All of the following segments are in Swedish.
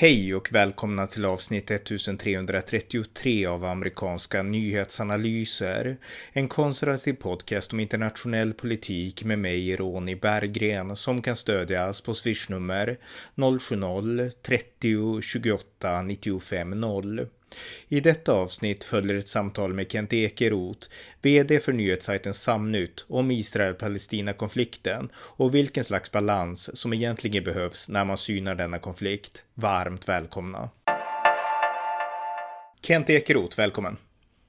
Hej och välkomna till avsnitt 1333 av amerikanska nyhetsanalyser. En konservativ podcast om internationell politik med mig, Ronny Berggren, som kan stödjas på swishnummer 070-30 28 95 0. I detta avsnitt följer ett samtal med Kent Ekeroth, VD för nyhetssajten Samnytt, om Israel-Palestina-konflikten och vilken slags balans som egentligen behövs när man synar denna konflikt. Varmt välkomna! Kent Ekeroth, välkommen!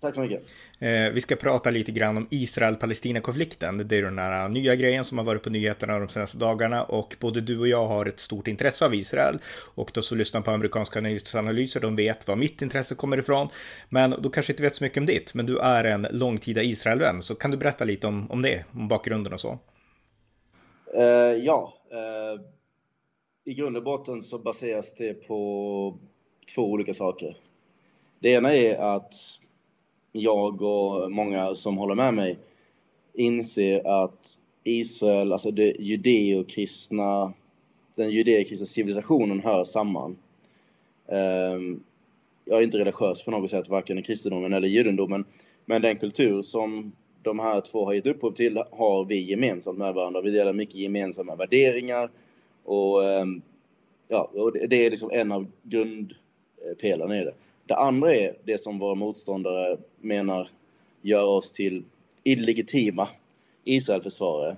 Tack så mycket. Eh, vi ska prata lite grann om Israel-Palestina-konflikten. Det är den här nya grejen som har varit på nyheterna de senaste dagarna och både du och jag har ett stort intresse av Israel. Och de som lyssnar på amerikanska nyhetsanalyser, de vet var mitt intresse kommer ifrån. Men du kanske inte vet så mycket om ditt, men du är en långtida Israelvän. Så kan du berätta lite om, om det, om bakgrunden och så? Uh, ja, uh, i grund och botten så baseras det på två olika saker. Det ena är att jag och många som håller med mig inser att Israel, alltså det judeokristna, den judeokristna civilisationen hör samman. Ehm, jag är inte religiös på något sätt, varken i kristendomen eller judendomen, men den kultur som de här två har gett upphov till har vi gemensamt med varandra. Vi delar mycket gemensamma värderingar och, ehm, ja, och det är liksom en av grundpelarna i det. Det andra är det som våra motståndare menar gör oss till illegitima Israelförsvarare.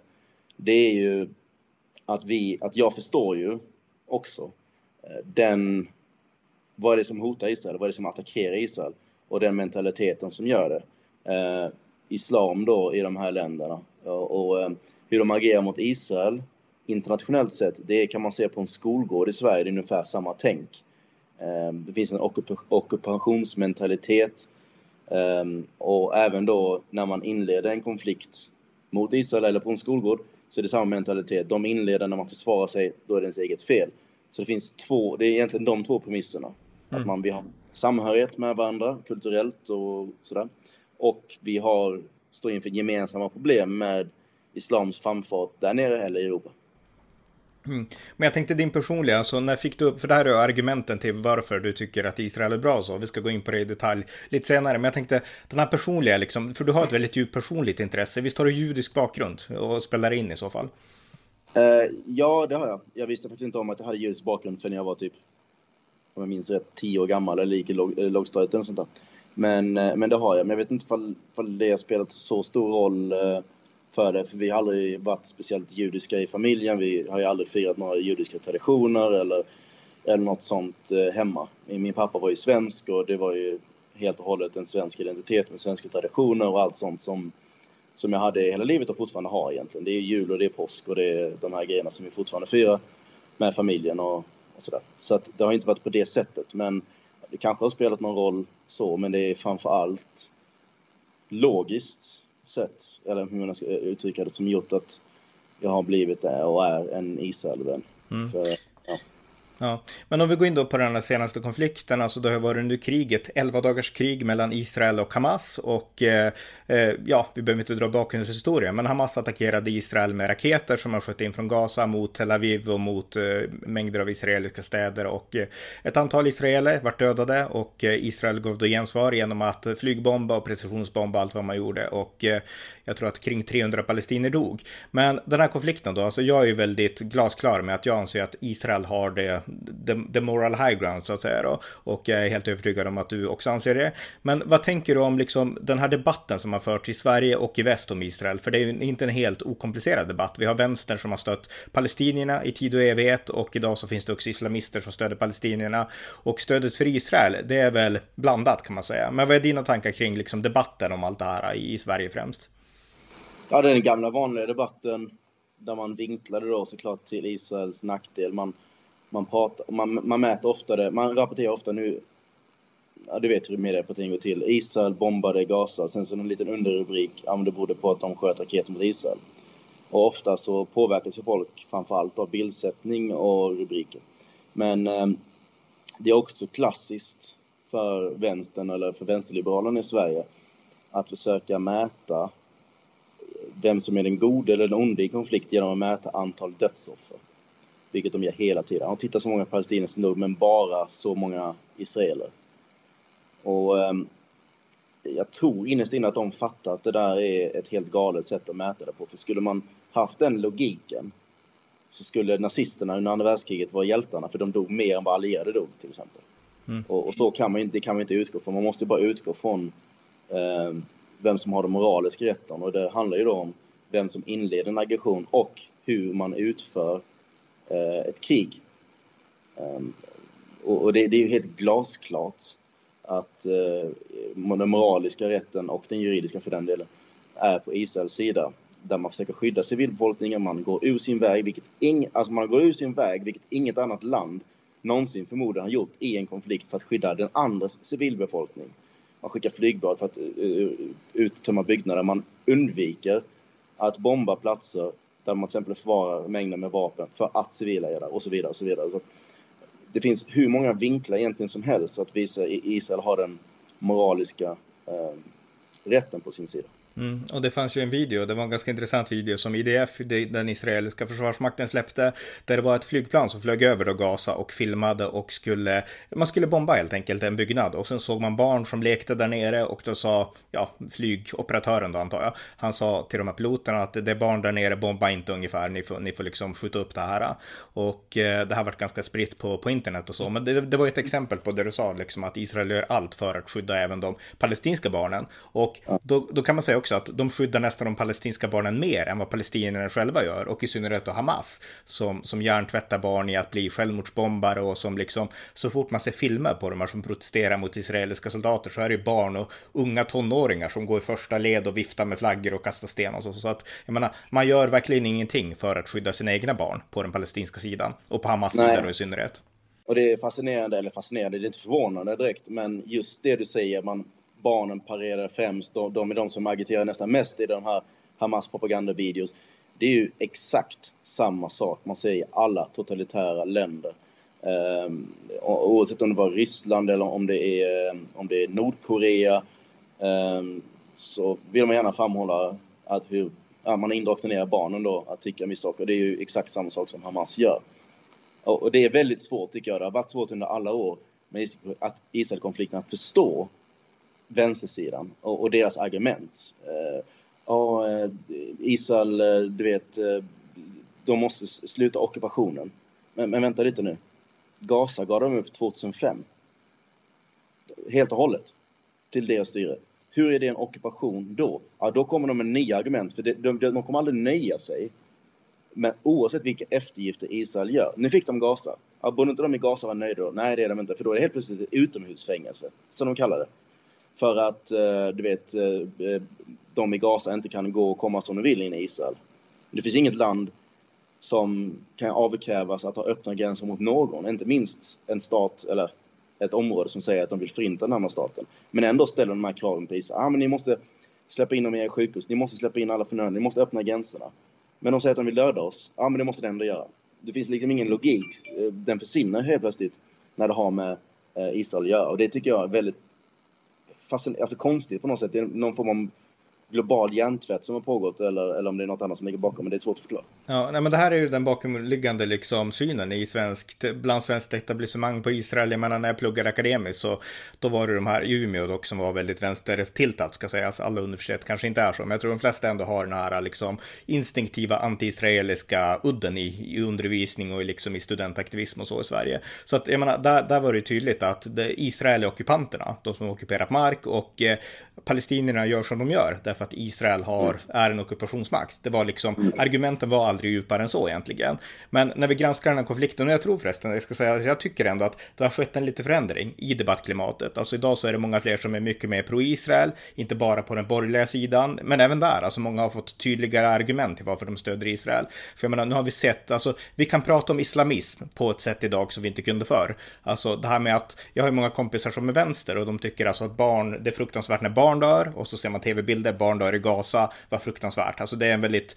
Det är ju att vi, att jag förstår ju också eh, den, vad är det som hotar Israel, vad är det som attackerar Israel och den mentaliteten som gör det. Eh, islam då i de här länderna och, och eh, hur de agerar mot Israel internationellt sett, det kan man se på en skolgård i Sverige, det är ungefär samma tänk. Ehm, det finns en ockupationsmentalitet ehm, och även då när man inleder en konflikt mot Israel eller på en skolgård så är det samma mentalitet. De inleder när man försvarar sig, då är det ens eget fel. Så det finns två, det är egentligen de två premisserna. Mm. Att man vill ha samhörighet med varandra kulturellt och sådär. Och vi har, står inför gemensamma problem med islams framfart där nere eller i Europa. Mm. Men jag tänkte din personliga, alltså när fick du upp, för det här är argumenten till varför du tycker att Israel är bra så, vi ska gå in på det i detalj lite senare, men jag tänkte den här personliga liksom, för du har ett väldigt djupt personligt intresse, visst har du judisk bakgrund och spelar in i så fall? Uh, ja, det har jag. Jag visste faktiskt inte om att jag hade judisk bakgrund förrän jag var typ, om jag minns rätt, tio år gammal eller gick i låg, eh, lågstadiet eller sånt där. Men, uh, men det har jag, men jag vet inte ifall, det har spelat så stor roll uh, för det. För vi har aldrig varit speciellt judiska i familjen. Vi har ju aldrig firat några judiska traditioner eller, eller något sånt eh, hemma. Min pappa var ju svensk och det var ju helt och hållet en svensk identitet med svenska traditioner och allt sånt som, som jag hade hela livet och fortfarande har egentligen. Det är jul och det är påsk och det är de här grejerna som vi fortfarande firar med familjen och, och sådär. Så att det har inte varit på det sättet. Men det kanske har spelat någon roll så, men det är framför allt logiskt sätt, eller hur man ska uttrycka det, som gjort att jag har blivit det och är en Israelvän. Mm. För Ja, men om vi går in då på den här senaste konflikten, alltså det har varit under kriget, 11 dagars krig mellan Israel och Hamas och eh, eh, ja, vi behöver inte dra bakgrundshistoria, men Hamas attackerade Israel med raketer som man sköt in från Gaza mot Tel Aviv och mot eh, mängder av israeliska städer och eh, ett antal israeler vart dödade och eh, Israel gav då gensvar genom att flygbomba och precisionsbomba allt vad man gjorde och eh, jag tror att kring 300 palestinier dog. Men den här konflikten då, alltså jag är ju väldigt glasklar med att jag anser att Israel har det the, the moral high ground så att säga då. Och jag är helt övertygad om att du också anser det. Men vad tänker du om liksom den här debatten som har förts i Sverige och i väst om Israel? För det är ju inte en helt okomplicerad debatt. Vi har vänstern som har stött palestinierna i tid och evighet och idag så finns det också islamister som stöder palestinierna. Och stödet för Israel, det är väl blandat kan man säga. Men vad är dina tankar kring liksom debatten om allt det här i, i Sverige främst? Ja, det är den gamla vanliga debatten där man vinklade då såklart till Israels nackdel. Man man, pratar, man, man mäter ofta det, man rapporterar ofta nu, ja, du vet hur medierapportering går till. Israel bombade Gaza, sen så en liten underrubrik, ja men det berodde på att de sköt raketer mot Israel. Och ofta så påverkas ju folk framförallt av bildsättning och rubriker. Men eh, det är också klassiskt för vänstern eller för vänsterliberalerna i Sverige att försöka mäta vem som är den gode eller den onde i konflikt genom att mäta antal dödsoffer. vilket de gör hela tiden. De tittar så många palestinier som dog, men bara så många israeler. Och um, jag tror innerst inne att de fattar att det där är ett helt galet sätt att mäta det på. För skulle man haft den logiken så skulle nazisterna under andra världskriget vara hjältarna för de dog mer än vad allierade dog till exempel. Mm. Och, och, så kan man inte, det kan man inte utgå från. Man måste bara utgå från eh, vem som har den moraliska rätten och det handlar ju då om vem som inleder en aggression och hur man utför eh, ett krig. Ehm, och, det, är ju helt glasklart att eh, den moraliska rätten och den juridiska för den delen är på Israels sida där man försöker skydda civilbefolkningen, man går ur sin väg, vilket ing, alltså man går ur sin väg, vilket inget annat land någonsin förmodligen har gjort i en konflikt för att skydda den andres civilbefolkning. Man skickar flygblad för att eh, eh, uttömma byggnader, man undviker att bomba platser där man till exempel förvarar mängder med vapen för att civila är där och så vidare. Och så vidare. Så det finns hur många vinklar egentligen som helst att visa att Israel har den moraliska eh, rätten på sin sida. Mm, och det fanns ju en video, det var en ganska intressant video som IDF, den israeliska försvarsmakten släppte, där det var ett flygplan som flög över då Gaza och filmade och skulle, man skulle bomba helt enkelt en byggnad och sen såg man barn som lekte där nere och då sa, ja, flygoperatören då antar jag, han sa till de här piloterna att det är barn där nere, bomba inte ungefär, ni får, ni får liksom skjuta upp det här. Och eh, det här varit ganska spritt på, på internet och så, men det, det var ett exempel på det du sa, liksom att Israel gör allt för att skydda även de palestinska barnen. Och då, då kan man säga också att de skyddar nästan de palestinska barnen mer än vad palestinierna själva gör och i synnerhet då Hamas som, som hjärntvättar barn i att bli självmordsbombare och som liksom så fort man ser filmer på dem som protesterar mot israeliska soldater så är det barn och unga tonåringar som går i första led och viftar med flaggor och kastar sten och så. Så att jag menar, man gör verkligen ingenting för att skydda sina egna barn på den palestinska sidan och på Hamas sida då i synnerhet. Och det är fascinerande, eller fascinerande, det är inte förvånande direkt, men just det du säger, man barnen parerar främst. De, de är de som agiterar nästan mest i de här Hamas propagandavideos. Det är ju exakt samma sak man ser i alla totalitära länder. Um, oavsett om det var Ryssland eller om det är, eh, om det är Nordkorea um, så vill man gärna framhålla att hur ja, man indoktrinerar barnen då att tycka vissa saker. Det är ju exakt samma sak som Hamas gör. Och, och, det är väldigt svårt tycker jag. Det har varit svårt under alla år med Israelkonflikten att förstå vänstersidan och, och deras argument. Eh, ja, eh, Israel, eh, du vet, eh, de måste sluta ockupationen. Men, men vänta lite nu. Gaza gav de upp 2005. Helt och hållet. Till deras styre. Hur är det en ockupation då? Ja, då kommer de med nya argument. För de, de, de kommer aldrig nöja sig. Men oavsett vilka eftergifter Israel gör. Nu fick de Gaza. Ja, borde inte de i Gaza vara nöjda då? Nej, det är de inte. För då är det helt plötsligt ett utomhusfängelse. Som de kallar det. För att, eh, du vet, eh, eh, de i Gaza inte kan gå och komma som de vill in i Israel. Det finns inget land som kan avkrävas att ha öppna gränser mot någon, inte minst en stat eller ett område som säger att de vill förinta den andra staten. Men ändå ställer de här kraven på Israel. Ah, men ni måste släppa in dem i era sjukhus, ni måste släppa in alla förnödenheter, ni måste öppna gränserna. Men de säger att de vill döda oss. Ja, ah, men det måste de ändå göra. Det finns liksom ingen logik. Den försvinner helt plötsligt när det har med Israel att göra. Och det tycker jag är väldigt fascinerande, alltså konstigt på något sätt. Det är någon form av global hjärntvätt som har pågått eller, eller om det är något annat som ligger bakom, men det är svårt att förklara. Ja, nej, men det här är ju den bakomliggande liksom synen i svenskt, bland svenskt etablissemang på Israel. Jag menar, när jag pluggade akademiskt så då var det de här i Umeå dock som var väldigt vänstertiltat ska sägas. Alla universitet kanske inte är så, men jag tror de flesta ändå har den här liksom instinktiva anti-israeliska udden i, i undervisning och i, liksom i studentaktivism och så i Sverige. Så att jag menar, där, där var det tydligt att det, Israel är ockupanterna, de som har ockuperat mark och eh, palestinierna gör som de gör därför att Israel har, mm. är en ockupationsmakt. Det var liksom, mm. argumenten var aldrig djupare än så egentligen. Men när vi granskar den här konflikten, och jag tror förresten, jag ska säga, jag tycker ändå att det har skett en liten förändring i debattklimatet. Alltså idag så är det många fler som är mycket mer pro-Israel, inte bara på den borgerliga sidan, men även där, alltså många har fått tydligare argument till varför de stöder Israel. För jag menar, nu har vi sett, alltså vi kan prata om islamism på ett sätt idag som vi inte kunde förr. Alltså det här med att, jag har ju många kompisar som är vänster och de tycker alltså att barn, det är fruktansvärt när barn dör och så ser man tv-bilder, barn dör i Gaza, var fruktansvärt. Alltså det är en väldigt,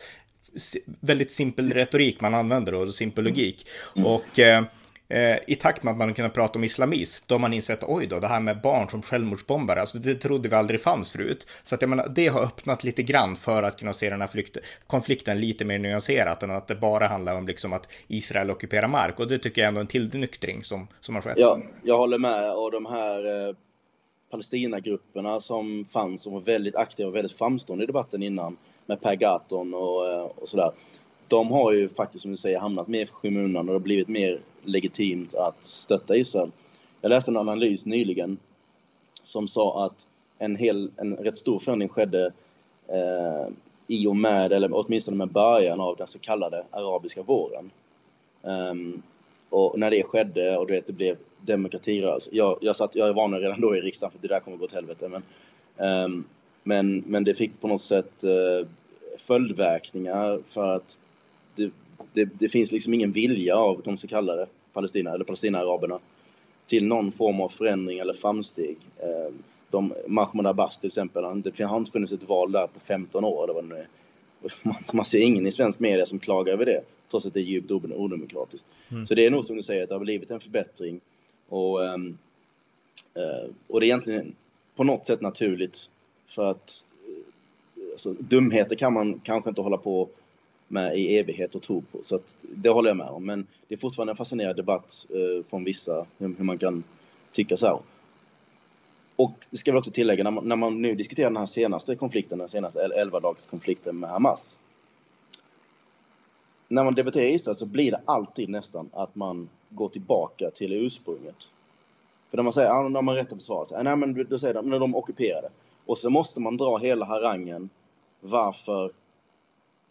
väldigt simpel retorik man använder och simpel logik. Och eh, eh, i takt med att man kunnat prata om islamism, då har man insett oj då, det här med barn som självmordsbombare, alltså det trodde vi aldrig fanns förut. Så att jag menar, det har öppnat lite grann för att kunna se den här flykt, konflikten lite mer nyanserat än att det bara handlar om liksom att Israel ockuperar mark. Och det tycker jag ändå är en tillnyktring som, som har skett. Ja, jag håller med. Och de här eh, Palestinagrupperna som fanns, och var väldigt aktiva och väldigt framstående i debatten innan, med Per Gahrton och, eh, och sådär. De har ju faktiskt, som du säger, hamnat mer i skymundan och det har blivit mer legitimt att stötta Israel. Jag läste en analys nyligen som sa att en, hel, en rätt stor förändring skedde eh, i och med, eller åtminstone med början av den så kallade arabiska våren. Um, och när det skedde och du vet, det blev demokratirörelse. Jag, jag, satt, jag varnade redan då i riksdagen för det där kommer gå åt helvete. Men, um, men, men det fick på något sätt uh, följdverkningar för att det, det, det, finns liksom ingen vilja av de så kallade Palestina, eller Palestinaaraberna till någon form av förändring eller framsteg. Um, de, Mahmoud Abbas till exempel, det har inte funnits ett val där på 15 år eller vad det nu är. Man, man ser ingen i svensk media som klagar över det, trots att det är djupt odemokratiskt. Mm. Så det är nog som du säger, att det har blivit en förbättring. Och, um, uh, och det är egentligen på något sätt naturligt, för att uh, alltså, dumheter kan man kanske inte hålla på med i evighet och tro på. Så att, det håller jag med om. Men det är fortfarande en fascinerande debatt uh, från vissa, hur, hur man kan tycka så här. Och det ska vi också tillägga, när man, när man nu diskuterar den här senaste konflikten, den senaste 11-dagskonflikten med Hamas. När man debatterar Israel så blir det alltid nästan att man går tillbaka till ursprunget. För när man säger, att ah, de har rätt att försvara sig, ah, nej men då säger de, när de ockuperade. Och så måste man dra hela harangen varför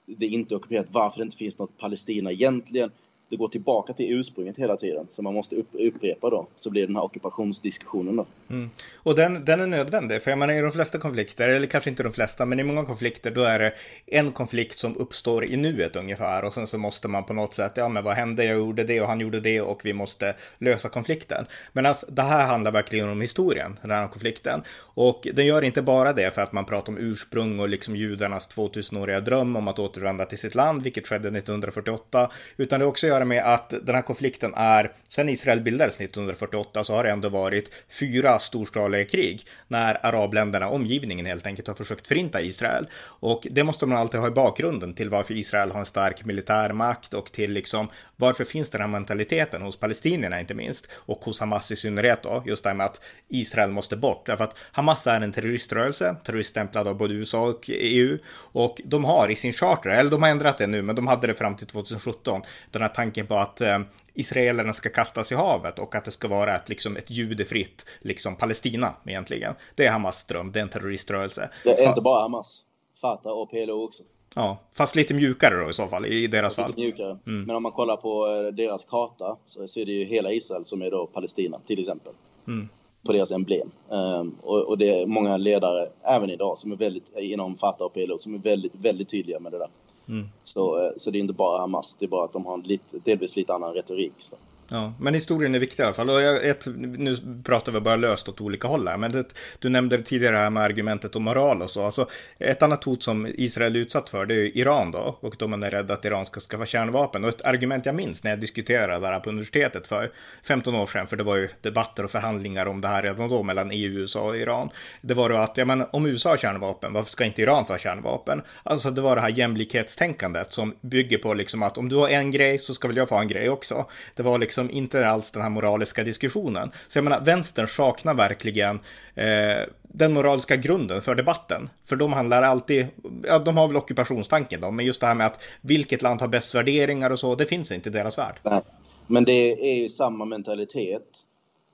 det inte är ockuperat, varför det inte finns något Palestina egentligen, det går tillbaka till ursprunget hela tiden. Så man måste upprepa då, så blir det den här ockupationsdiskussionen då. Mm. Och den, den är nödvändig, för jag menar i de flesta konflikter, eller kanske inte de flesta, men i många konflikter då är det en konflikt som uppstår i nuet ungefär och sen så måste man på något sätt, ja men vad hände, jag gjorde det och han gjorde det och vi måste lösa konflikten. Men alltså, det här handlar verkligen om historien, den här konflikten. Och den gör inte bara det för att man pratar om ursprung och liksom judarnas 2000-åriga dröm om att återvända till sitt land, vilket skedde 1948, utan det också gör här med att den här konflikten är, sen Israel bildades 1948 så har det ändå varit fyra storskaliga krig när arabländerna, omgivningen helt enkelt, har försökt förinta Israel. Och det måste man alltid ha i bakgrunden till varför Israel har en stark militärmakt och till liksom varför finns den här mentaliteten hos palestinierna inte minst och hos Hamas i synnerhet då, just det här med att Israel måste bort. Därför att Hamas är en terroriströrelse, terroriststämplad av både USA och EU och de har i sin charter, eller de har ändrat det nu, men de hade det fram till 2017, den här tanken på att eh, israelerna ska kastas i havet och att det ska vara ett, liksom, ett judefritt liksom, Palestina egentligen. Det är Hamas dröm, det är en terroriströrelse. Det är inte bara Hamas, Fatah och PLO också. Ja, fast lite mjukare då i så fall, i deras fall. Lite mjukare. Mm. Men om man kollar på eh, deras karta så, så är det ju hela Israel som är då Palestina, till exempel. Mm. På deras emblem. Um, och, och, det är många ledare, även idag, som är väldigt, inom Fatah och PLO, som är väldigt, väldigt tydliga med det där. Mm. Så, eh, så det är inte bara Hamas, det är bara att de har en lite, delvis lite annan retorik. Så. Ja, men historien är viktig i alla fall. Och jag, ett, nu pratar vi bara löst åt olika håll här, men det, du nämnde tidigare här med argumentet om moral och så. Alltså, ett annat hot som Israel är utsatt för, det är Iran då, och då man är rädd att Iran ska skaffa kärnvapen. Och ett argument jag minns när jag diskuterade det här på universitetet för 15 år sedan, för det var ju debatter och förhandlingar om det här redan då mellan EU, USA och Iran. Det var då att, ja men om USA har kärnvapen, varför ska inte Iran få kärnvapen? Alltså det var det här jämlikhetstänkandet som bygger på liksom att om du har en grej så ska väl jag få en grej också. Det var liksom liksom inte alls den här moraliska diskussionen. Så jag menar, vänstern saknar verkligen eh, den moraliska grunden för debatten. För de handlar alltid, ja de har väl ockupationstanken då, men just det här med att vilket land har bäst värderingar och så, det finns inte i deras värld. Nej, men det är ju samma mentalitet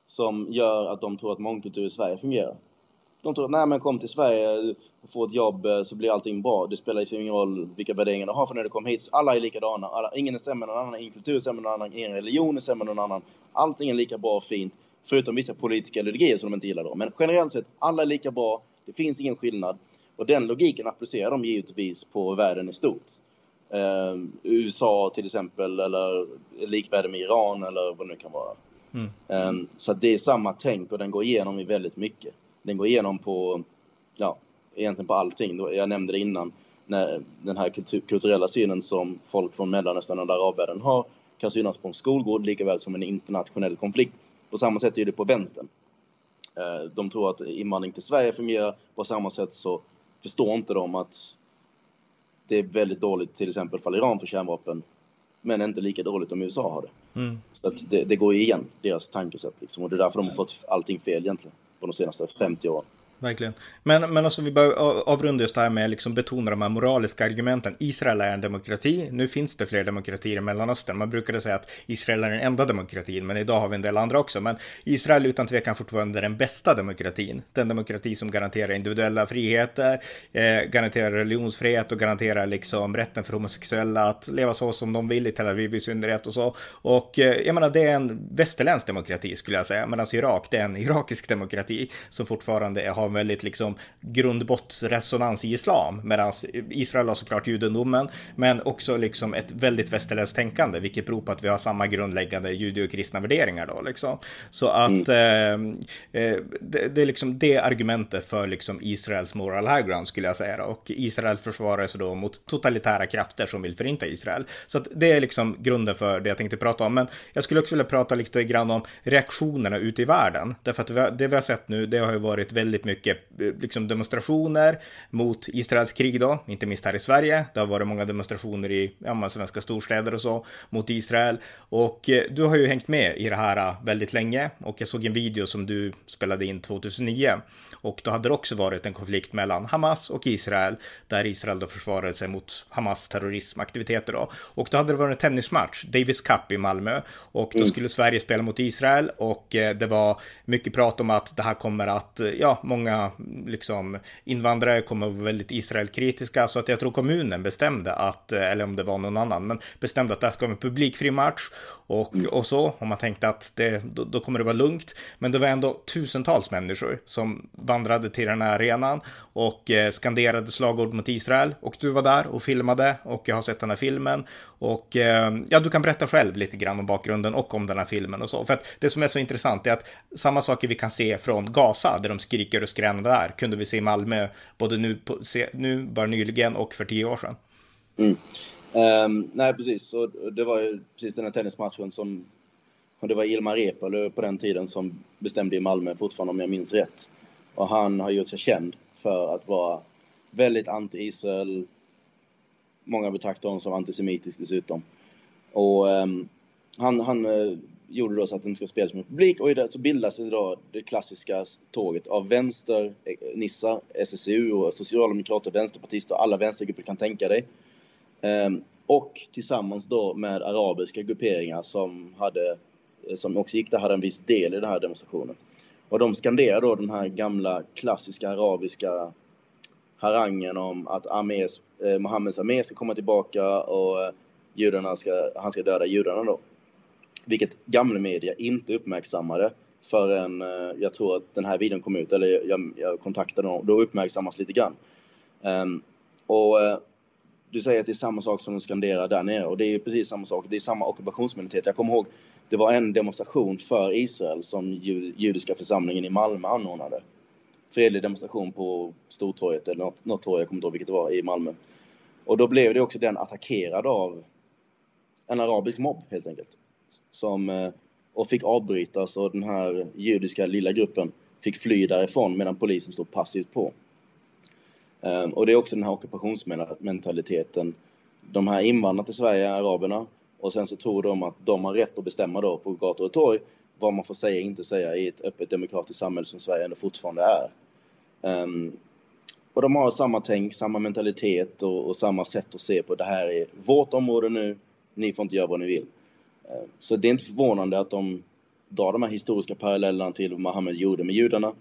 som gör att de tror att mångkultur i Sverige fungerar. De tror att nej men kom till Sverige, få ett jobb eh, så blir allting bra. Det spelar liksom ingen roll vilka värderingar du har för när du kommer hit. Alla är likadana. Alla, ingen är sämre än någon annan, ingen kultur är sämre än någon annan, ingen religion är sämre än någon annan. Allting är lika bra och fint. Förutom vissa politiska ideologier som de inte gillar då. Men generellt sett, alla är lika bra. Det finns ingen skillnad. Och den logiken applicerar de givetvis på världen i stort. Uh, USA till exempel, eller likvärde med Iran eller vad det nu kan vara. Mm. Um, så det är samma tänk och den går igenom i väldigt mycket den går igenom på, ja, egentligen på allting. Jag nämnde det innan, när den här kultur, kulturella synen som folk från Mellanöstern och arabvärlden har kan synas på en skolgård lika väl som en internationell konflikt. På samma sätt är det på vänstern. Eh, de tror att invandring till Sverige fungerar. På samma sätt så förstår inte de att det är väldigt dåligt till exempel för Iran för kärnvapen. Men inte lika dåligt om USA har det. Mm. Så att det, det går igen, deras tankesätt. Liksom. Och det är därför de har fått allting fel egentligen på de senaste 50 åren. Verkligen. Men, men alltså vi bör avrunda just det här med liksom betona de här moraliska argumenten. Israel är en demokrati. Nu finns det fler demokratier i Mellanöstern. Man brukade säga att Israel är den enda demokratin, men idag har vi en del andra också. Men Israel utan tvekan fortfarande den bästa demokratin. Den demokrati som garanterar individuella friheter, eh, garanterar religionsfrihet och garanterar liksom rätten för homosexuella att leva så som de vill i Tel Aviv i synnerhet och så. Och eh, jag menar, det är en västerländsk demokrati skulle jag säga, medan Irak, det är en irakisk demokrati som fortfarande har en väldigt liksom grundbottsresonans i islam, medan Israel har såklart judendomen, men också liksom ett väldigt västerländskt tänkande, vilket beror på att vi har samma grundläggande judeo-kristna värderingar då liksom. Så att mm. eh, eh, det, det, är liksom det argumentet för liksom Israels moral high ground skulle jag säga då. och Israel försvarar sig då mot totalitära krafter som vill förinta Israel. Så att det är liksom grunden för det jag tänkte prata om, men jag skulle också vilja prata lite grann om reaktionerna ute i världen, därför att det vi har sett nu, det har ju varit väldigt mycket mycket eh, liksom demonstrationer mot Israels krig då, inte minst här i Sverige. Det har varit många demonstrationer i ja, svenska storstäder och så mot Israel. Och eh, du har ju hängt med i det här eh, väldigt länge och jag såg en video som du spelade in 2009 och då hade det också varit en konflikt mellan Hamas och Israel där Israel då försvarade sig mot Hamas terrorismaktiviteter då. Och då hade det varit en tennismatch, Davis Cup i Malmö och då mm. skulle Sverige spela mot Israel och det var mycket prat om att det här kommer att, ja, många liksom, invandrare kommer att vara väldigt Israelkritiska, så att jag tror kommunen bestämde att, eller om det var någon annan, men bestämde att det här ska vara en publikfri match och, mm. och så. Och man tänkte att det, då, då, kommer det vara lugnt. Men det var ändå tusentals människor som vandrade till den här arenan och eh, skanderade slagord mot Israel. Och du var där och filmade och jag har sett den här filmen. Och eh, ja, du kan berätta själv lite grann om bakgrunden och om den här filmen och så. För att det som är så intressant är att samma saker vi kan se från Gaza, där de skriker och skränar där, kunde vi se i Malmö både nu, på, se, nu bara nyligen och för tio år sedan. Mm. Um, nej, precis. Och det var ju precis den här tennismatchen som... Och det var Ilmar Reepalu på den tiden som bestämde i Malmö fortfarande om jag minns rätt. Och han har gjort sig känd för att vara väldigt anti-Israel. Många betraktar honom som antisemitisk dessutom. Och um, han, han eh, gjorde då så att den ska spelas med publik och så bildas det då det klassiska tåget av vänster, eh, Nissa, SSU och socialdemokrater, vänsterpartister, alla vänstergrupper kan tänka dig. Ehm, och tillsammans då med arabiska grupperingar som, hade, eh, som också gick där hade en viss del i den här demonstrationen. Och de skanderar då den här gamla klassiska arabiska harangen om att armés, eh, Mohammeds armé ska komma tillbaka och eh, judarna ska, han ska döda judarna då. Vilket gamla media inte uppmärksammade förrän eh, jag tror att den här videon kom ut, eller jag, jag kontaktade dem, då uppmärksammas lite grann. Um, och eh, du säger att det är samma sak som de skanderar där nere och det är precis samma sak. Det är samma ockupationsminoritet. Jag kommer ihåg, det var en demonstration för Israel som judiska församlingen i Malmö anordnade. Fredlig demonstration på Stortorget eller något, något torg, jag kommer inte ihåg vilket det var, i Malmö. Och då blev det också den attackerad av en arabisk mobb helt enkelt. Som, eh, och fick avbrytas och den här judiska lilla gruppen fick fly därifrån medan polisen stod passivt på. Ehm, och det är också den här ockupationsmentaliteten. De här invandrarna till Sverige, araberna, och sen så tror de att de har rätt att bestämma då på gator och torg vad man får säga och inte säga i ett öppet demokratiskt samhälle som Sverige ändå fortfarande är. Ehm, och de har samma tänk, samma mentalitet och, och, samma sätt att se på det här är vårt område nu, ni får inte göra vad ni vill. Eh, så det är inte förvånande att de drar de här historiska parallellerna till vad Muhammed gjorde med judarna.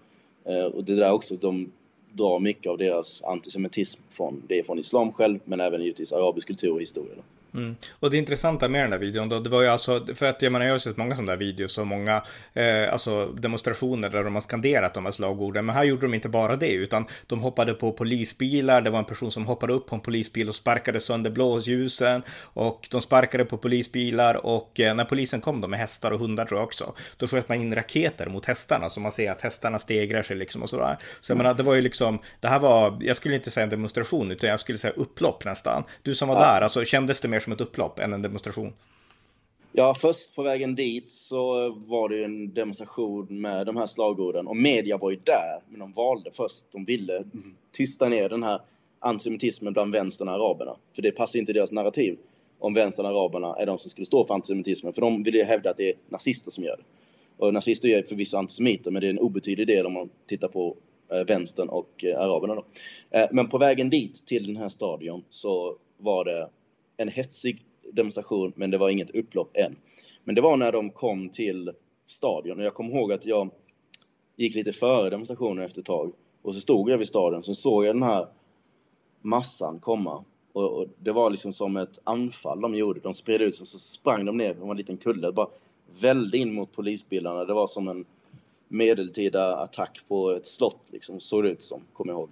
Eh, och det där också, de drar mycket av deras antisemitism från, det är från islam själv, men även givetvis arabisk kultur och historia. Då. Mm. Och det intressanta med den där videon då, det var ju alltså, för att jag menar jag har sett många sådana där videos och många eh, alltså demonstrationer där de har skanderat de här slagorden, men här gjorde de inte bara det, utan de hoppade på polisbilar, det var en person som hoppade upp på en polisbil och sparkade sönder blåsljusen och de sparkade på polisbilar och eh, när polisen kom då med hästar och hundar tror jag också, då sköt man in raketer mot hästarna så man ser att hästarna stegrar sig liksom och sådär. Så jag menar, det var ju liksom, det här var, jag skulle inte säga en demonstration, utan jag skulle säga upplopp nästan. Du som var ja. där, alltså kändes det mer mer som ett upplopp än en demonstration. Ja, först på vägen dit så var det en demonstration med de här slagorden och media var ju där, men de valde först, de ville tysta ner den här antisemitismen bland vänstern och araberna. För det passar inte deras narrativ om vänstern och araberna är de som skulle stå för antisemitismen. För de vill ju hävda att det är nazister som gör det. Och nazister är förvisso antisemiter, men det är en obetydlig del om man tittar på eh, vänstern och eh, araberna. Då. Eh, men på vägen dit, till den här stadion, så var det en hetsig demonstration, men det var inget upplopp än. Men det var när de kom till stadion och jag kommer ihåg att jag gick lite före demonstrationen efter ett tag och så stod jag vid stadion så såg jag den här massan komma och, och det var liksom som ett anfall de gjorde. De spred ut sig och så sprang de ner på en liten kulle bara välde in mot polisbilarna. Det var som en medeltida attack på ett slott liksom, såg det ut som, kommer jag ihåg.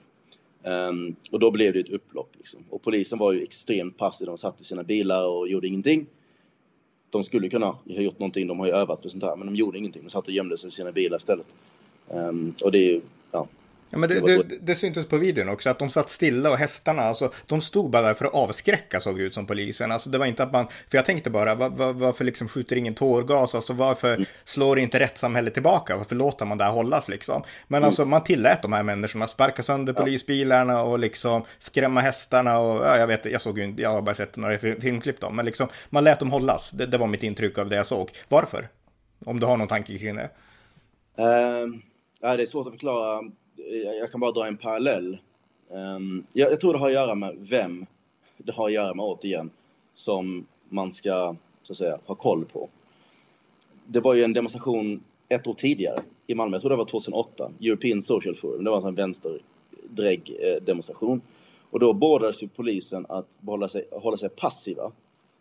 Um, och då blev det ett upplopp. Liksom. Och polisen var ju extremt passiv. De satt i sina bilar och gjorde ingenting. De skulle kunna ha gjort någonting. De har ju övat på sånt här. Men de gjorde ingenting. De satt och gömde sig i sina bilar istället. Um, och det är ju, ja, Ja, men det, det, det, det syntes på videon också att de satt stilla och hästarna, alltså de stod bara där för att avskräcka såg det ut som polisen. Alltså det var inte att man, för jag tänkte bara var, var, varför liksom skjuter ingen tårgas, alltså varför mm. slår inte rättssamhället tillbaka, varför låter man det här hållas liksom? Men mm. alltså man tillät de här människorna sparka sönder ja. polisbilarna och liksom skrämma hästarna och ja, jag vet, jag såg ju, jag har bara sett några filmklipp då, men liksom man lät dem hållas. Det, det var mitt intryck av det jag såg. Varför? Om du har någon tanke kring det? Uh, ja, det är svårt att förklara jag kan bara dra en parallell. Um, jag, jag, tror det har att göra med vem det har att göra med återigen som man ska så att säga ha koll på. Det var ju en demonstration ett år tidigare i Malmö, jag tror det var 2008, European Social Forum. Det var en sån vänsterdrägg eh, demonstration. Och då beordrades ju polisen att hålla sig, hålla sig passiva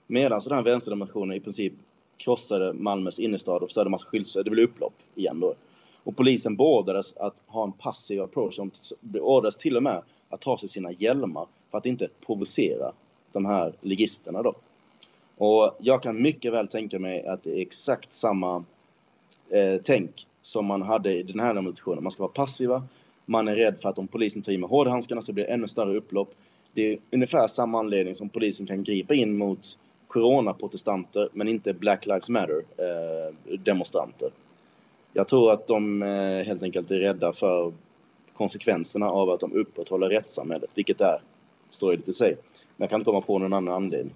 medan den här vänsterdemonstrationen i princip krossade Malmös innerstad och förstörde massa skyltfönster. Det blev upplopp igen då. Och polisen beordrades att ha en passiv approach. De beordrades till och med att ta sig sina hjälmar för att inte provocera de här ligisterna då. Och jag kan mycket väl tänka mig att det är exakt samma eh, tänk som man hade i den här demonstrationen. Man ska vara passiva, man är rädd för att om polisen tar i med hårdhandskarna så blir det ännu större upplopp. Det är ungefär samma anledning som polisen kan gripa in mot coronaprotestanter men inte Black Lives Matter eh, demonstranter. Jag tror att de eh, helt enkelt är rädda för konsekvenserna av att de upprätthåller rättssamhället, vilket är sorgligt i sig. Men jag kan inte komma på någon annan anledning.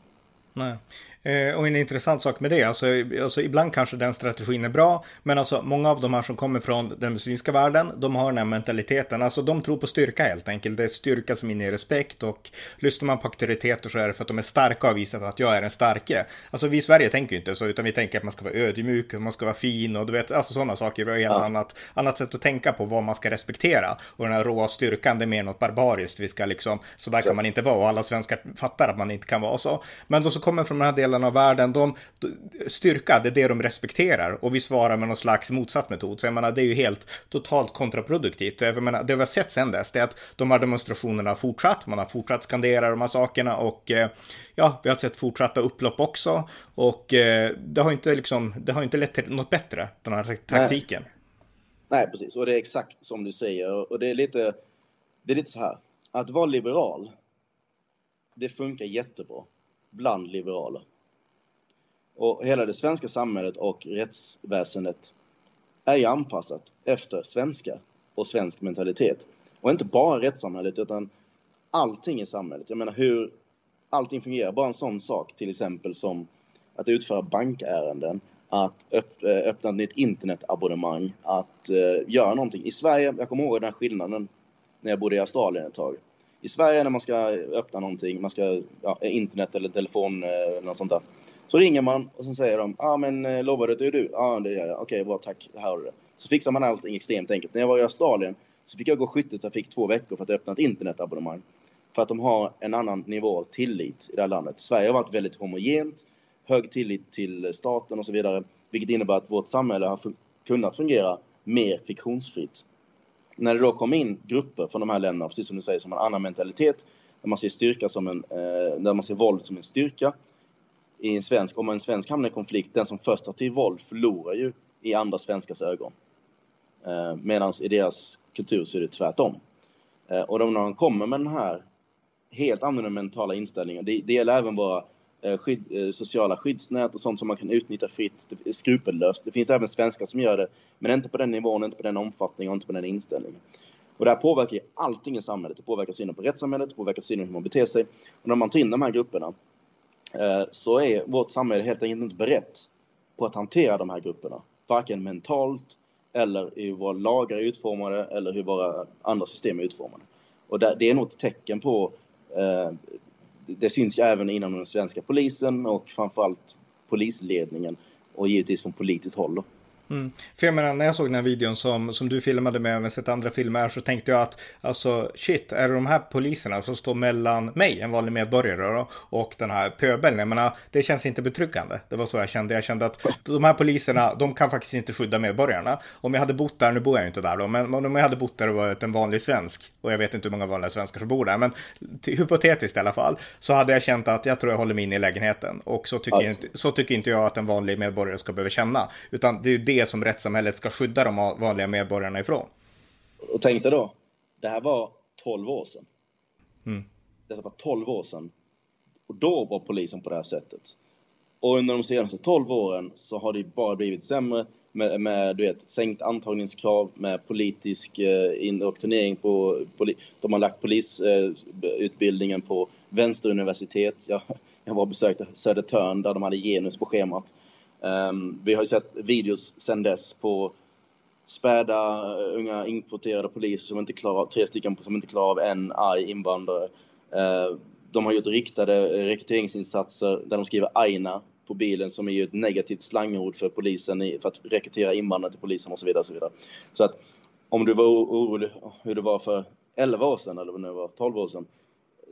Nej. Eh, och en intressant sak med det, alltså, alltså ibland kanske den strategin är bra, men alltså många av de här som kommer från den muslimska världen, de har den här mentaliteten, alltså de tror på styrka helt enkelt. Det är styrka som inger respekt och lyssnar man på auktoriteter så är det för att de är starka och visat att jag är den starke. Alltså vi i Sverige tänker ju inte så, utan vi tänker att man ska vara ödmjuk, man ska vara fin och du vet, alltså sådana saker. Vi har helt ja. annat, annat sätt att tänka på vad man ska respektera. Och den här råa styrkan, det är mer något barbariskt. Vi ska liksom, så där så. kan man inte vara och alla svenskar fattar att man inte kan vara så. Men de som kommer från den här delen delarna av världen, de, styrka, det är det de respekterar och vi svarar med någon slags motsatt metod. Så jag menar, det är ju helt totalt kontraproduktivt. Jag menar, det vi har sett sen dess, det är att de här demonstrationerna har fortsatt, man har fortsatt skandera de här sakerna och eh, ja, vi har sett fortsatta upplopp också och eh, det har inte liksom, det har inte lett till något bättre, den här taktiken. Nej. Nej, precis, och det är exakt som du säger och det är lite, det är lite så här, att vara liberal, det funkar jättebra bland liberaler. Och hela det svenska samhället och rättsväsendet är ju anpassat efter svenska och svensk mentalitet. Och inte bara rättssamhället utan allting i samhället. Jag menar hur allting fungerar. Bara en sån sak till exempel som att utföra bankärenden, att eh, öppna ett nytt internetabonnemang, att uh, göra någonting. I Sverige, jag kommer ihåg den här skillnaden när jag bodde i Australien ett tag. I Sverige när man ska öppna någonting, man ska, ja, internet eller telefon eh, eller något sånt där. Så ringer man och så säger de, ja ah, men lovar du att det är du? Ja ah, det gör jag. Okej, okay, bra tack, här har du det. Så fixar man allting extremt enkelt. När jag var i Australien så fick jag gå skytteltrafik två veckor för att öppna ett internetabonnemang. För att de har en annan nivå av tillit i det här landet. Sverige har varit väldigt homogent, hög tillit till staten och så vidare. Vilket innebär att vårt samhälle har kunnat fungera mer fiktionsfritt. När det då kom in grupper från de här länderna, precis som du säger, som har en annan mentalitet, där man ser styrka som en, eh, där man ser våld som en styrka, i en svensk, om en svensk hamnar i konflikt, den som först tar till våld förlorar ju i andra svenskars ögon. Eh, Medan i deras kultur så är det tvärtom. Eh, och de, när de kommer med den här helt annorlunda mentala inställningen, det, det gäller även våra eh, skydd, eh, sociala skyddsnät och sånt som man kan utnyttja fritt, skrupellöst. Det finns även svenskar som gör det, men inte på den nivån, inte på den omfattningen och inte på den inställningen. Och det här påverkar ju allting i samhället. Det påverkar synen på rättssamhället, det påverkar synen på hur man beter sig. Och när man tar in de här grupperna Eh, så är vårt samhälle helt enkelt inte berett på att hantera de här grupperna. Varken mentalt eller hur våra lagar är utformade eller hur våra andra system är utformade. Och det är nog ett tecken på, eh, det syns ju även inom den svenska polisen och framförallt polisledningen och givetvis från politiskt håll. Mm. För jag menar, när jag såg den här videon som, som du filmade med, även sett andra filmer, så tänkte jag att alltså shit, är det de här poliserna som står mellan mig, en vanlig medborgare, då, och den här pöbeln? Jag menar, det känns inte betryggande. Det var så jag kände. Jag kände att de här poliserna, de kan faktiskt inte skydda medborgarna. Om jag hade bott där, nu bor jag ju inte där då, men om jag hade bott där och varit en vanlig svensk, och jag vet inte hur många vanliga svenskar som bor där, men hypotetiskt i alla fall, så hade jag känt att jag tror jag håller mig inne i lägenheten. Och så tycker, alltså. inte, så tycker inte jag att en vanlig medborgare ska behöva känna. Utan det är ju det det som rättssamhället ska skydda de vanliga medborgarna ifrån. Och tänk dig då, det här var 12 år sedan. Mm. Det var 12 år sedan. Och då var polisen på det här sättet. Och under de senaste 12 åren så har det bara blivit sämre med, med du vet, sänkt antagningskrav, med politisk eh, indoktrinering på... Poli, de har lagt polisutbildningen eh, på vänsteruniversitet. Jag, jag var och besökte Södertörn där de hade genus på schemat. Um, vi har ju sett videos sen dess på späda uh, unga inkvoterade poliser som inte klarar tre stycken som inte klarar av en arg invandrare. Uh, de har gjort riktade eh, rekryteringsinsatser där de skriver aina på bilen som är ju ett negativt slangord för polisen i, för att rekrytera invandrare till polisen och så vidare. Och så, vidare. så att om du var orolig oh, hur det var för 11 år sedan eller vad det var, 12 år sedan.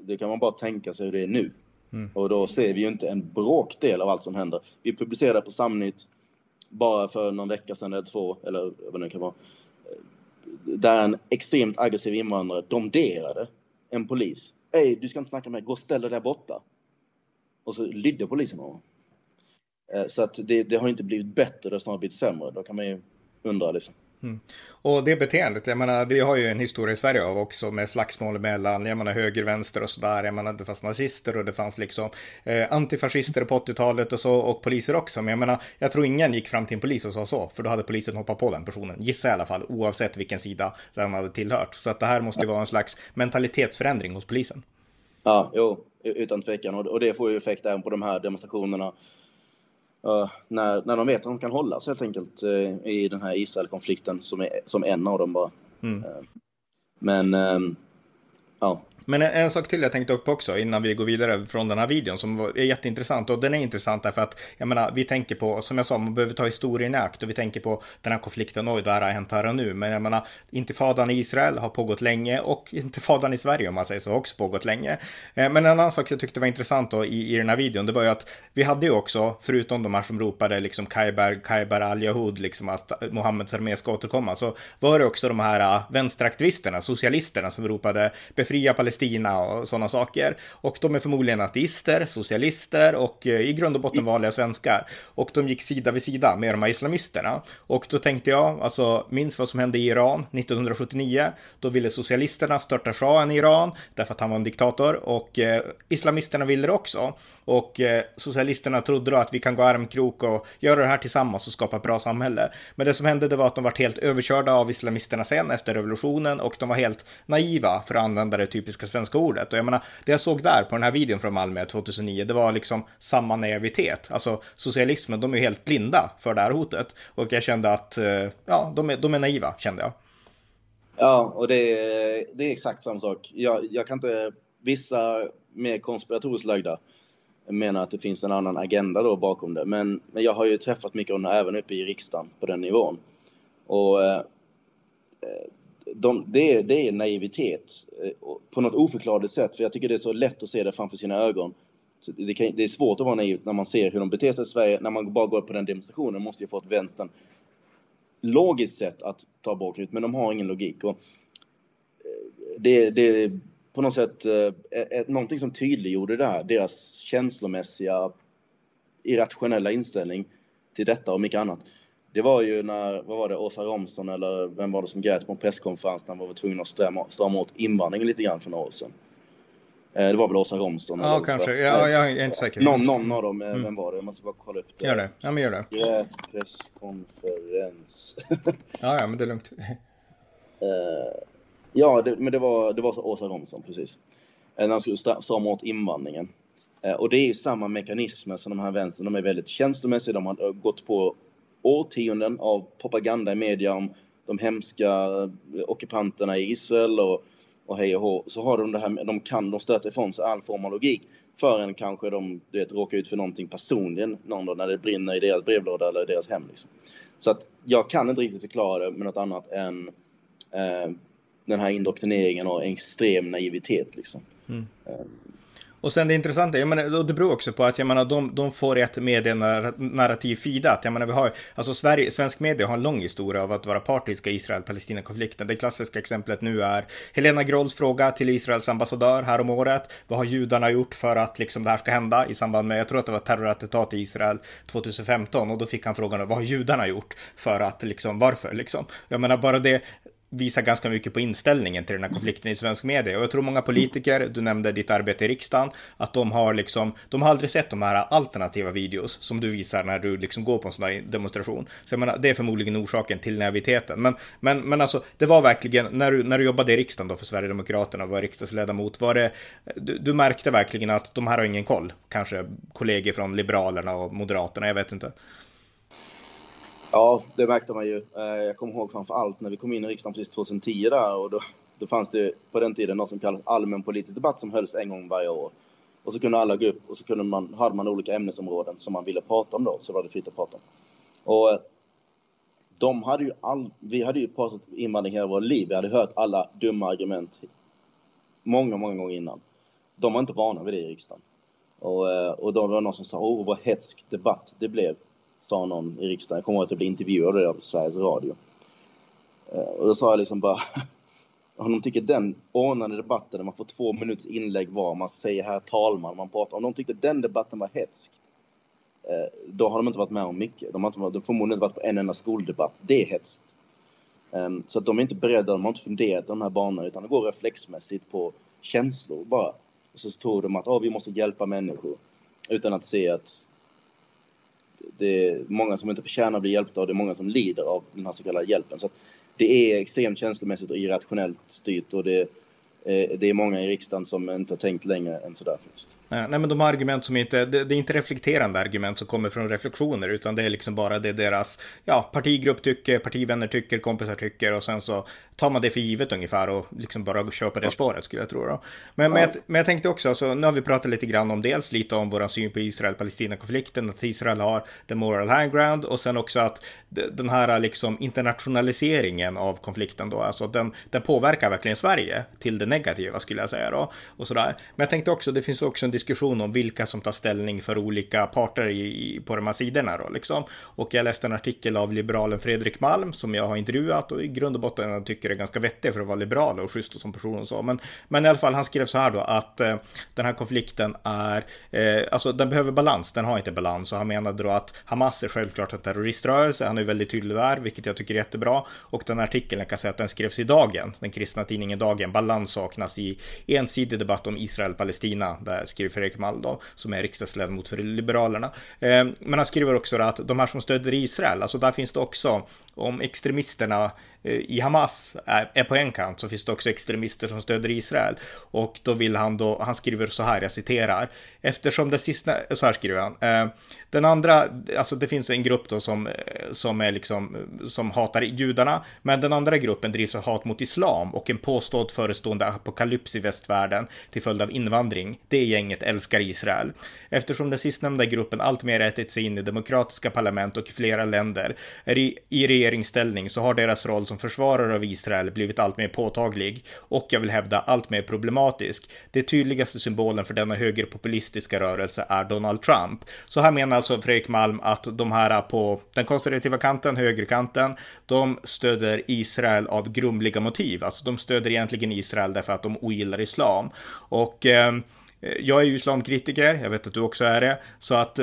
Det kan man bara tänka sig hur det är nu. Mm. Och då ser vi ju inte en bråkdel av allt som händer. Vi publicerade på Samnytt bara för någon vecka sedan eller två, eller vad det kan vara, där en extremt aggressiv invandrare domderade en polis. Ey, du ska inte snacka med mig, gå och ställ dig där borta. Och så lydde polisen honom. Eh, så att det, det, har inte blivit bättre, det har snarare blivit sämre. Då kan man ju undra liksom. Mm. Och det beteendet, jag menar, vi har ju en historia i Sverige av också med slagsmål mellan, jag menar höger, vänster och sådär. Jag menar, det fanns nazister och det fanns liksom eh, antifascister på 80-talet och så och poliser också. Men jag menar, jag tror ingen gick fram till en polis och sa så, för då hade polisen hoppat på den personen. Gissa i alla fall, oavsett vilken sida den hade tillhört. Så att det här måste ju vara en slags mentalitetsförändring hos polisen. Ja, jo, utan tvekan. Och det får ju effekt även på de här demonstrationerna Uh, när, när de vet att de kan hållas helt enkelt uh, i den här Israel-konflikten som, är, som en av dem bara. Mm. Uh, men ehm, ja, men en, en, sak till jag tänkte upp också innan vi går vidare från den här videon som är jätteintressant. Och den är intressant därför att jag menar vi tänker på som jag sa man behöver ta historien i akt. Och vi tänker på den här konflikten oj det här har hänt här och nu? Men jag menar intifadan i Israel har pågått länge och intifadan i Sverige om man säger så har också pågått länge. Eh, men en annan sak jag tyckte var intressant då i, i den här videon det var ju att vi hade ju också förutom de här som ropade liksom Kaiber, Kaiber al-Yahud liksom att Mohammeds armé ska återkomma så var det också de här eh, vänsteraktivisterna, socialisterna som ropade befria Palestina Palestina och sådana saker. Och de är förmodligen ateister, socialister och eh, i grund och botten vanliga svenskar. Och de gick sida vid sida med de här islamisterna. Och då tänkte jag, alltså minns vad som hände i Iran 1979. Då ville socialisterna störta shahen i Iran därför att han var en diktator och eh, islamisterna ville det också. Och eh, socialisterna trodde då att vi kan gå armkrok och göra det här tillsammans och skapa ett bra samhälle. Men det som hände det var att de var helt överkörda av islamisterna sen efter revolutionen och de var helt naiva för att använda det typiska svenska ordet. Och jag menar, det jag såg där på den här videon från Malmö 2009, det var liksom samma naivitet. Alltså socialismen, de är helt blinda för det här hotet. Och jag kände att, eh, ja, de är, de är naiva, kände jag. Ja, och det är, det är exakt samma sak. Jag, jag kan inte, vissa mer konspiratoriskt lagda menar att det finns en annan agenda då bakom det. Men, men jag har ju träffat mycket av även uppe i riksdagen på den nivån. Och eh, eh de, det, är, det är naivitet eh, på något oförklarligt sätt. För jag tycker det är så lätt att se det framför sina ögon. Det, kan, det, är svårt att vara naiv när man ser hur de beter sig i Sverige. När man bara går på den demonstrationen måste ju fått vänstern logiskt sett att ta bort ut, men de har ingen logik. Och eh, det, det är på något sätt eh, ett, någonting som tydliggjorde det här, deras känslomässiga irrationella inställning till detta och mycket annat det var ju när, vad var det, Åsa Romson eller vem var det som grät på en presskonferens när man var tvungen att strama, strama åt invandringen lite grann för några år sedan. Eh, det var väl Åsa Romson? Ja, kanske. Ja, jag är inte säker. Någon, någon av dem, mm. vem var det? Jag måste bara kolla upp det. Gör det. Ja, men gör det. Grät presskonferens. ja, ja, men det är lugnt. ja, det, men det var, det var Åsa Romson, precis. När han skulle strama åt invandringen. Och det är ju samma mekanismer som de här vänstern. De är väldigt känslomässiga. De har gått på årtionden av propaganda i media om de hemska ockupanterna i Israel och, och hej och hå. Så har de det här, de kan, de stöter ifrån sig all form av logik förrän kanske de du vet, råkar ut för någonting personligen någon dag när det brinner i deras brevlåda eller i deras hem. Liksom. Så att jag kan inte riktigt förklara det med något annat än eh, den här indoktrineringen och extrem naivitet. Liksom. Mm. Eh, och sen det intressanta, jag menar, det beror också på att jag menar, de, de får ett medienarrativ fidat. Jag menar, vi har, alltså Sverige, svensk media har en lång historia av att vara partiska i Israel-Palestina-konflikten. Det klassiska exemplet nu är Helena Grolls fråga till Israels ambassadör här om året. Vad har judarna gjort för att liksom det här ska hända i samband med, jag tror att det var terrorattentat i Israel 2015 och då fick han frågan vad har judarna gjort för att liksom, varför liksom? Jag menar bara det, visar ganska mycket på inställningen till den här konflikten i svensk media. Och jag tror många politiker, du nämnde ditt arbete i riksdagen, att de har liksom, de har aldrig sett de här alternativa videos som du visar när du liksom går på en sån här demonstration. Så jag menar, det är förmodligen orsaken till naiviteten. Men, men, men alltså, det var verkligen, när du, när du jobbade i riksdagen då för Sverigedemokraterna och var riksdagsledamot, var det, du, du märkte verkligen att de här har ingen koll? Kanske kollegor från Liberalerna och Moderaterna, jag vet inte. Ja, det märkte man ju. Eh, jag kommer ihåg framför allt när vi kom in i riksdagen precis 2010 där och då, då fanns det på den tiden något som kallades allmän politisk debatt som hölls en gång varje år. Och så kunde alla gå upp och så kunde man, hade man olika ämnesområden som man ville prata om då, så var det fritt att prata om. Och eh, de hade ju all, vi hade ju pratat invandring hela våra liv. Vi hade hört alla dumma argument många, många gånger innan. De var inte vana vid det i riksdagen. Och, eh, och då var det någon som sa, åh vad hetsk debatt det blev sa någon i riksdagen. Jag kommer ihåg att jag blev intervjuad av Sveriges Radio. Eh, och då sa jag liksom bara, om de tycker den ordnade debatten där man får två minuters inlägg var, man säger herr talman, man pratar, om de tyckte den debatten var hetsk, eh, då har de inte varit med om mycket. De har, inte, de har förmodligen inte varit på en enda skoldebatt. Det är hetskt. Ehm, så att de är inte beredda, de har inte funderat de här banorna, utan det går reflexmässigt på känslor bara. Och så tror de att oh, vi måste hjälpa människor, utan att se att det är många som inte förtjänar att bli hjälpta och det är många som lider av den här så kallade hjälpen. Så det är extremt känslomässigt och irrationellt styrt och det, eh, det är många i riksdagen som inte har tänkt längre än sådär faktiskt. Nej, men de argument som inte, det, det, är inte reflekterande argument som kommer från reflektioner, utan det är liksom bara det deras ja, partigrupp tycker, partivänner tycker, kompisar tycker och sen så tar man det för givet ungefär och liksom bara kör på det spåret skulle jag tro. Då. Men, ja. men, jag, men jag tänkte också, alltså, nu har vi pratat lite grann om dels lite om vår syn på Israel-Palestina-konflikten, att Israel har the moral high ground och sen också att den här liksom internationaliseringen av konflikten då, alltså den, den påverkar verkligen Sverige till det negativa skulle jag säga då. Och sådär. Men jag tänkte också, det finns också en diskussion om vilka som tar ställning för olika parter i, på de här sidorna då liksom. Och jag läste en artikel av liberalen Fredrik Malm som jag har intervjuat och i grund och botten tycker är ganska vettig för att vara liberal och schysst och som person och så. Men, men i alla fall, han skrev så här då att eh, den här konflikten är, eh, alltså den behöver balans, den har inte balans och han menade då att Hamas är självklart en terroriströrelse, han är väldigt tydlig där, vilket jag tycker är jättebra. Och den här artikeln, jag kan säga att den skrevs i Dagen, den kristna tidningen Dagen, balans saknas i ensidig debatt om Israel-Palestina, där skrev skriver Fredrik Malm då, som är riksdagsledamot för Liberalerna. Eh, men han skriver också att de här som stöder Israel, alltså där finns det också, om extremisterna Eh, i Hamas eh, är på en kant så finns det också extremister som stöder Israel. Och då vill han då, han skriver så här, jag citerar, eftersom det sista, så här skriver han, eh, den andra, alltså det finns en grupp då som, eh, som är liksom, som hatar judarna, men den andra gruppen drivs av hat mot islam och en påstådd förestående apokalyps i västvärlden till följd av invandring. Det gänget älskar Israel. Eftersom den sistnämnda gruppen alltmer ätit sig in i demokratiska parlament och i flera länder är i, i regeringsställning så har deras roll som försvarare av Israel blivit allt mer påtaglig och jag vill hävda allt mer problematisk. Det tydligaste symbolen för denna högerpopulistiska rörelse är Donald Trump. Så här menar alltså Fredrik Malm att de här på den konservativa kanten, högerkanten, de stöder Israel av grumliga motiv. Alltså de stöder egentligen Israel därför att de ogillar islam. Och eh, jag är ju islamkritiker, jag vet att du också är det, så att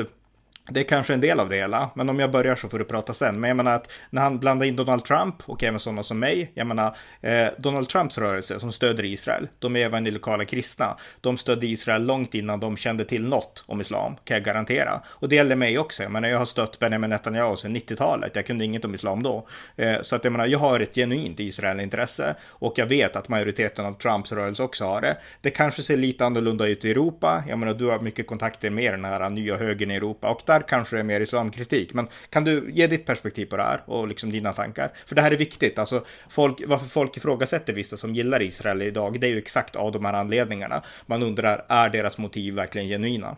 det är kanske en del av det hela, men om jag börjar så får du prata sen. Men jag menar att när han blandar in Donald Trump och även sådana som mig, jag menar eh, Donald Trumps rörelse som stöder Israel, de är även lokala kristna. De stödde Israel långt innan de kände till något om islam, kan jag garantera. Och det gäller mig också. Jag menar, jag har stött Benjamin Netanyahu sedan 90-talet. Jag kunde inget om islam då. Eh, så att jag menar, jag har ett genuint Israelintresse och jag vet att majoriteten av Trumps rörelse också har det. Det kanske ser lite annorlunda ut i Europa. Jag menar, du har mycket kontakter med den här nya högern i Europa och där där kanske det är mer islamkritik. Men kan du ge ditt perspektiv på det här och liksom dina tankar? För det här är viktigt. Alltså, folk, varför folk ifrågasätter vissa som gillar Israel idag, det är ju exakt av de här anledningarna. Man undrar, är deras motiv verkligen genuina?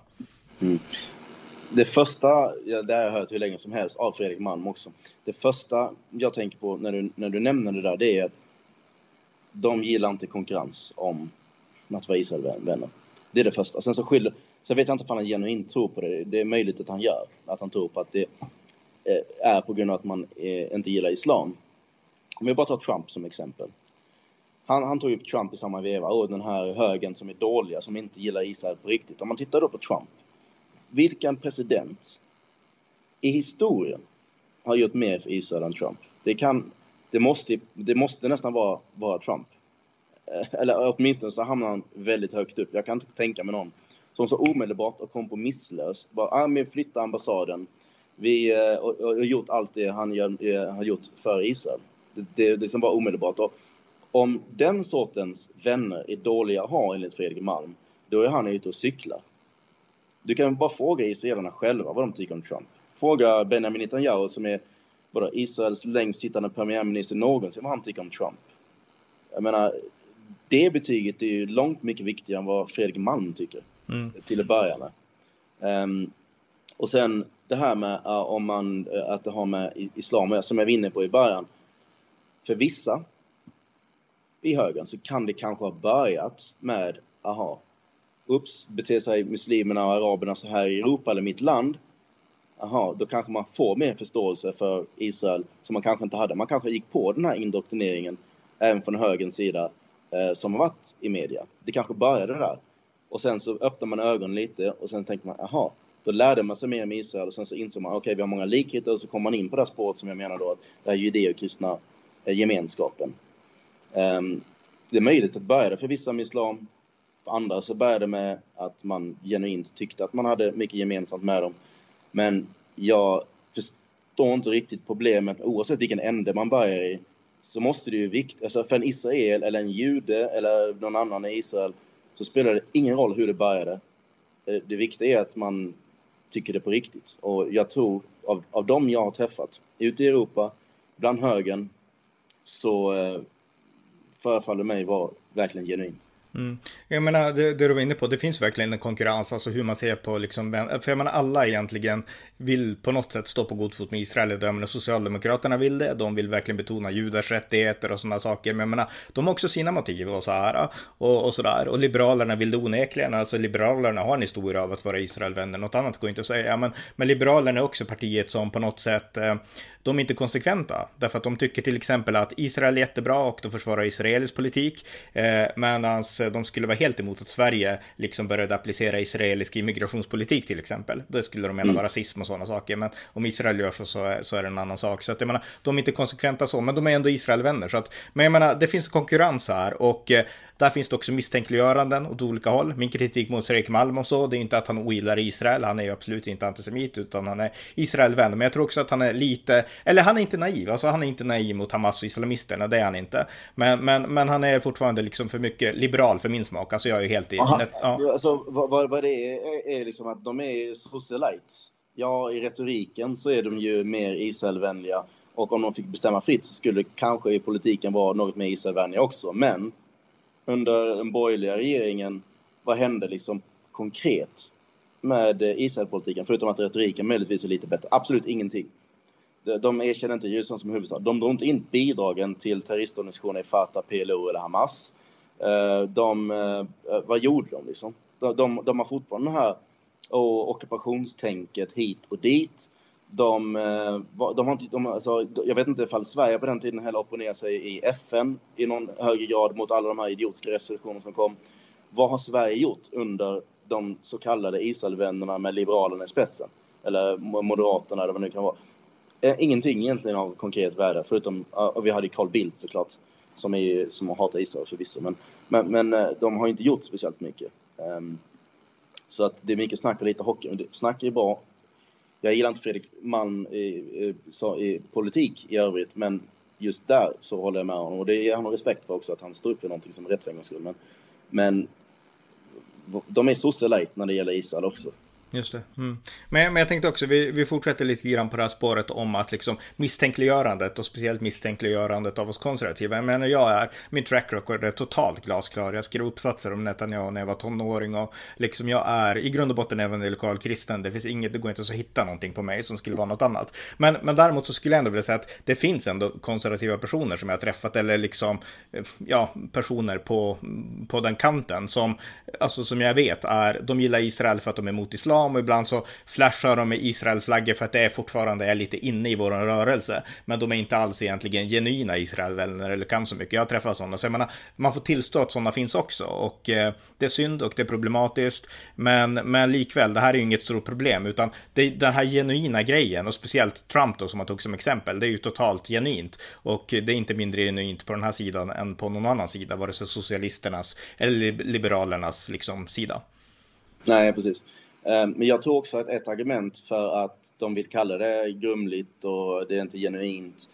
Mm. Det första, ja, det har jag hört hur länge som helst av Fredrik Malm också. Det första jag tänker på när du, när du nämner det där, det är att de gillar inte konkurrens om att vara Israelvänner. Det är det första. Sen så skyller, Sen vet jag inte om han genuint tror på det. Det är möjligt att han gör. Att han tror på att det eh, är på grund av att man eh, inte gillar islam. Om jag bara tar Trump som exempel. Han, han tog upp Trump i samma veva. Och den här högen som är dåliga, som inte gillar Israel på riktigt. Om man tittar då på Trump. Vilken president i historien har gjort mer för Israel än Trump? Det, kan, det, måste, det måste nästan vara, vara Trump. Eh, eller åtminstone så hamnar han väldigt högt upp. Jag kan inte tänka mig någon som så omedelbart och kompromisslöst bara, ah, men flytta ambassaden. Vi eh, har och, gjort allt det han gör, eh, har gjort för Israel. Det, det, det som var omedelbart. Och om den sortens vänner är dåliga att ha enligt Fredrik Malm, då är han ute och cyklar. Du kan bara fråga israelerna själva vad de tycker om Trump. Fråga Benjamin Netanyahu som är bara Israels längst sittande premiärminister någonsin vad han tycker om Trump. Jag menar, det betyget är ju långt mycket viktigare än vad Fredrik Malm tycker mm. till att börja med. Um, och sen det här med uh, om man, uh, att det har med islam som jag var inne på i början. För vissa i högern så kan det kanske ha börjat med, aha, ups, beter sig muslimerna och araberna så här i Europa eller mitt land. Aha, då kanske man får mer förståelse för Israel som man kanske inte hade. Man kanske gick på den här indoktrineringen även från högerns sida eh, som har varit i media. Det kanske började där. Och sen så öppnar man ögonen lite och sen tänker man, aha, då lärde man sig mer om Israel och sen så insåg man, okej, okay, vi har många likheter och så kom man in på det här spåret som jag menar då, att det här judeo-kristna eh, gemenskapen. Um, det är möjligt att börja för vissa med islam, för andra så började det med att man genuint tyckte att man hade mycket gemensamt med dem. Men jag förstår inte riktigt problemet, oavsett vilken ände man börjar i, så måste det ju viktigt, alltså för en Israel eller en jude eller någon annan i Israel så spelar det ingen roll hur det började. Eh, det viktiga är att man tycker det på riktigt. Och jag tror, av, av dem jag har träffat ute i Europa, bland högern, så eh, förefaller mig vara verkligen genuint. Mm. Jag menar, det, det, du var inne på, det finns verkligen en konkurrens, alltså hur man ser på liksom, för jag menar alla egentligen vill på något sätt stå på god fot med Israel. Jag menar, Socialdemokraterna vill det, de vill verkligen betona judars rättigheter och sådana saker. Men jag menar, de har också sina motiv och så här och, och sådär. Och Liberalerna vill det onekligen, alltså Liberalerna har en historia av att vara Israelvänner, något annat går inte att säga. Men, men Liberalerna är också partiet som på något sätt eh, de är inte konsekventa. Därför att de tycker till exempel att Israel är jättebra och de försvarar israelisk politik. Eh, Medan de skulle vara helt emot att Sverige liksom började applicera israelisk immigrationspolitik till exempel. Det skulle de mena mm. var rasism och sådana saker. Men om Israel gör så, så är, så är det en annan sak. Så att jag menar, de är inte konsekventa så, men de är ändå Israelvänner. Så att, men jag menar, det finns konkurrens här och eh, där finns det också misstänkliggöranden åt olika håll. Min kritik mot Fredrik Malm och så, det är inte att han ogillar Israel. Han är ju absolut inte antisemit, utan han är Israelvän. Men jag tror också att han är lite eller han är inte naiv, alltså han är inte naiv mot Hamas och islamisterna, det är han inte. Men, men, men han är fortfarande liksom för mycket liberal för min smak, alltså jag är ju helt i... Aha, ja. Alltså vad, vad det är, är liksom att de är socialites. Ja, i retoriken så är de ju mer Israelvänliga och om de fick bestämma fritt så skulle kanske i politiken vara något mer Israelvänliga också. Men under den borgerliga regeringen, vad hände liksom konkret med Israelpolitiken? Förutom att retoriken möjligtvis är lite bättre. Absolut ingenting de erkänner inte Jerusalem som huvudstad. De drog inte in bidragen till terroristorganisationer i Fatah, PLO eller Hamas. Eh, de, eh, eh, vad gjorde de liksom? De, de, de har fortfarande det här och ockupationstänket hit och dit. De, de har inte, de, alltså, jag vet inte ifall Sverige på den tiden heller opponerade sig i FN i någon högre grad mot alla de här idiotiska resolutionerna som kom. Vad har Sverige gjort under de så kallade Israelvännerna med Liberalerna i spetsen? eller Moderaterna eller vad det nu kan vara. Ingenting egentligen av konkret värde, förutom, att vi hade Carl Bildt såklart, som, är, som hatar Israel förvisso, men, men, men eh, de har inte gjort speciellt mycket. Um, så att det är mycket snack och lite hockey. Snack är bra. Jag gillar inte Fredrik Malm i, i, i, politik i övrigt, men just där så håller jag med honom. Och det ger honom respekt för också, att han står upp för någonting som är rätt för en skull. Men, men de är sosse när det gäller Israel också. Just det. Mm. Men, men jag tänkte också, vi, vi fortsätter lite grann på det här spåret om att liksom misstänkliggörandet och speciellt misstänkliggörandet av oss konservativa. Jag menar, jag är, min track record är totalt glasklar. Jag skrev uppsatser om Netanyahu när jag var tonåring och liksom jag är i grund och botten evangelikal kristen. Det finns inget, det går inte att hitta någonting på mig som skulle vara något annat. Men, men däremot så skulle jag ändå vilja säga att det finns ändå konservativa personer som jag har träffat eller liksom, eh, ja, personer på, på den kanten som, alltså som jag vet är, de gillar Israel för att de är emot islam islam och ibland så flashar de med Israel-flaggor för att det är fortfarande är lite inne i vår rörelse. Men de är inte alls egentligen genuina Israelvänner eller kan så mycket. Jag träffar sådana, så jag menar, man får tillstå att sådana finns också och eh, det är synd och det är problematiskt. Men, men likväl, det här är ju inget stort problem utan det, den här genuina grejen och speciellt Trump då som man tog som exempel, det är ju totalt genuint och det är inte mindre genuint på den här sidan än på någon annan sida, vare sig socialisternas eller liberalernas liksom sida. Nej, precis. Ehm, men jag tror också att ett argument för att de vill kalla det grumligt och det är inte genuint.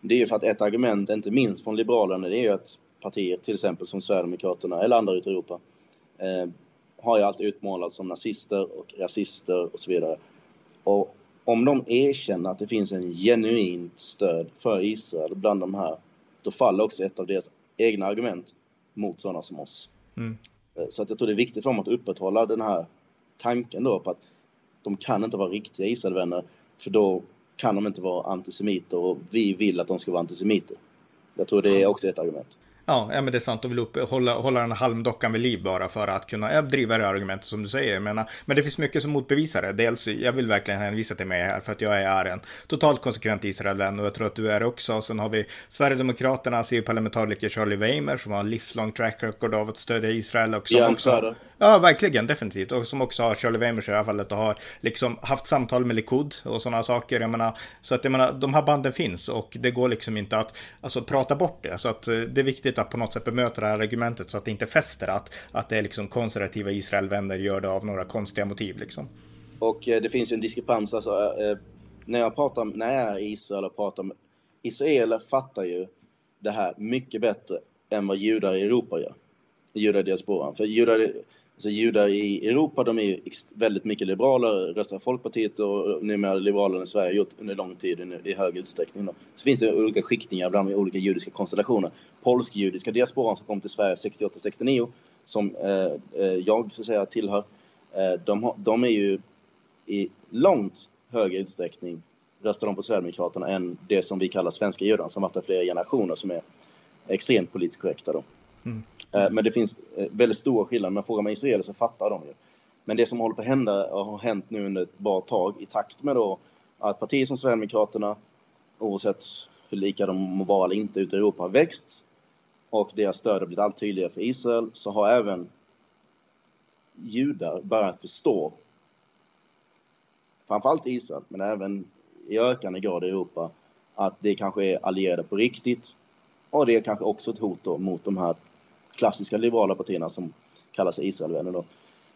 Det är ju för att ett argument, inte minst från Liberalerna, det är ju att partier, till exempel som Sverigedemokraterna eller andra ute i Europa, ehm, har ju alltid utmålats som nazister och rasister och så vidare. Och om de erkänner att det finns en genuint stöd för Israel bland de här, då faller också ett av deras egna argument mot sådana som oss. Mm. Så att jag tror det är viktigt för dem att upprätthålla den här tanken då på att de kan inte vara riktiga Israelvänner för då kan de inte vara antisemiter och vi vill att de ska vara antisemiter. Jag tror det är också ett argument. Ja, ja men det är sant. De vill upp, hålla, hålla den halmdockan vid liv bara för att kunna ja, driva det argumentet som du säger. Men, men det finns mycket som motbevisar det. Dels, jag vill verkligen hänvisa till mig här för att jag är en totalt konsekvent Israelvän och jag tror att du är det också. Sen har vi Sverigedemokraternas EU-parlamentariker Charlie Weimer som har en livslång track record av att stödja Israel också. Ja, också Ja, verkligen, definitivt. Och som också har Shirley Weimers i det här fallet och har liksom haft samtal med Likud och sådana saker. Jag menar, så att jag menar, de här banden finns och det går liksom inte att alltså, prata bort det. Så att eh, det är viktigt att på något sätt bemöta det här argumentet så att det inte fäster att, att det är liksom konservativa Israelvänner gör det av några konstiga motiv liksom. Och eh, det finns ju en diskrepans, alltså eh, eh när jag pratar, när jag är i Israel och pratar med Israeler fattar ju det här mycket bättre än vad judar i Europa gör. Judar i diasporan. För judar Alltså judar i Europa, de är väldigt mycket liberaler, röstar Folkpartiet och numera Liberalerna i Sverige gjort under lång tid i hög utsträckning. Då. Så finns det olika skiktningar bland olika judiska konstellationer. Polsk-judiska diasporan som kom till Sverige 68-69, som eh, eh, jag så att säga tillhör, eh, de, de är ju i långt högre utsträckning röstar de på Sverigedemokraterna än det som vi kallar svenska judar som varit där flera generationer som är extremt politiskt korrekta. Då. Mm. Eh, men det finns eh, väldigt stora skillnader. Men frågar man israeler så fattar de ju. Men det som håller på att hända och har hänt nu under ett bra tag i takt med då att partier som Sverigedemokraterna, oavsett hur lika de må vara eller inte ute i Europa, har växt och deras stöd har blivit allt tydligare för Israel så har även judar börjat förstå, framförallt Israel, men även i ökande grad i Europa, att det kanske är allierade på riktigt och det är kanske också ett hot mot de här klassiska liberala partierna som kallar sig Israelvänner. då.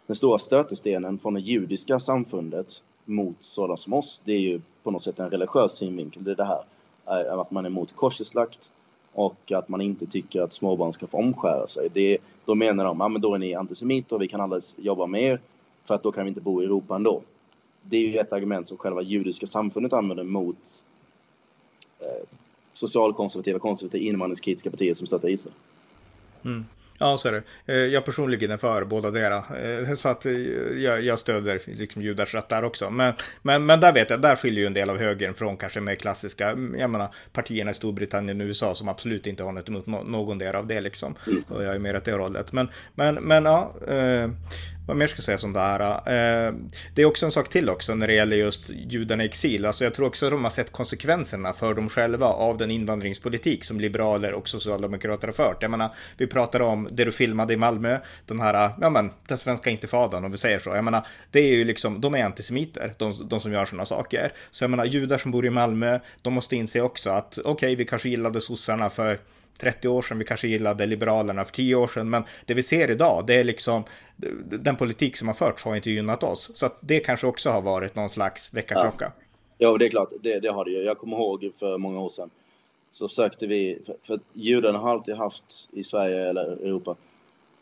Den stora stötestenen från det judiska samfundet mot sådana som oss, det är ju på något sätt en religiös synvinkel. Det är det här eh, att man är emot korseslakt och att man inte tycker att småbarn ska få omskära sig. Det, då menar de, ja men då är ni antisemiter och vi kan aldrig jobba med er för att då kan vi inte bo i Europa ändå. Det är ju ett argument som själva judiska samfundet använder mot eh, socialkonservativa, konservativa, invandringskritiska partier som stöttar Israel. Mm. Ja, så är det. Eh, jag personligen är för båda dera. Eh, så att eh, jag, jag stöder liksom judars rätt där också. Men, men, men där vet jag, där skiljer ju en del av högern från kanske mer klassiska, jag menar, partierna i Storbritannien och USA som absolut inte har något emot någon del av det liksom. Och jag är mer åt det hållet. Men, men, men ja vad mer ska jag säga som det här? Eh, det är också en sak till också när det gäller just judarna i exil. Alltså jag tror också att de har sett konsekvenserna för dem själva av den invandringspolitik som liberaler och socialdemokrater har fört. Jag menar, vi pratar om det du filmade i Malmö, den här, ja men, den svenska intifadan om vi säger så. Jag menar, det är ju liksom, de är antisemiter, de, de som gör sådana saker. Så jag menar, judar som bor i Malmö, de måste inse också att okej, okay, vi kanske gillade sossarna för 30 år sedan, vi kanske gillade Liberalerna för 10 år sedan, men det vi ser idag, det är liksom den politik som har förts har inte gynnat oss. Så att det kanske också har varit någon slags väckarklocka. Ja, det är klart, det, det har det ju. Jag kommer ihåg för många år sedan så sökte vi, för, för judarna har alltid haft i Sverige eller Europa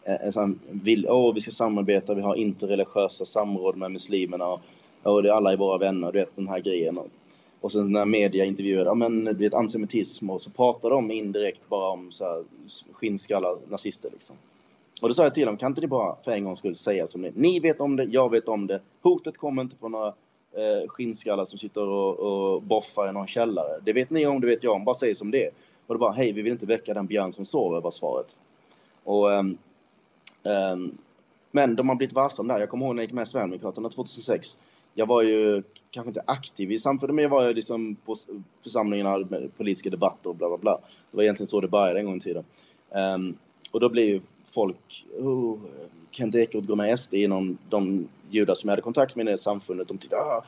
eh, en sån vill, åh, vi ska samarbeta, vi har interreligiösa samråd med muslimerna och, och det är alla är våra vänner, du vet den här grejen. Och, sen när media intervjuade, ja men du vet antisemitism och så pratade de indirekt bara om så här skinnskallar nazister liksom. Och då sa jag till dem, kan inte ni bara för en gångs skull säga som det Ni vet om det, jag vet om det. Hotet kommer inte från några eh, skinnskallar som sitter och, och boffar i någon källare. Det vet ni om, det vet jag om. Bara säg som det Och då bara, hej, vi vill inte väcka den björn som sover, var svaret. Och, um, um, men de har blivit varse om det här. Jag kommer ihåg när jag gick med i Sverigedemokraterna 2006 jag var ju kanske inte aktiv i samfundet, men jag var ju liksom på församlingarna med politiska debatter och bla bla bla. Det var egentligen så det började en gång i tiden. Um, och då blev ju folk, oh, Kent Ekeroth går med SD inom de judar som jag hade kontakt med i det samfundet. De tyckte, ah,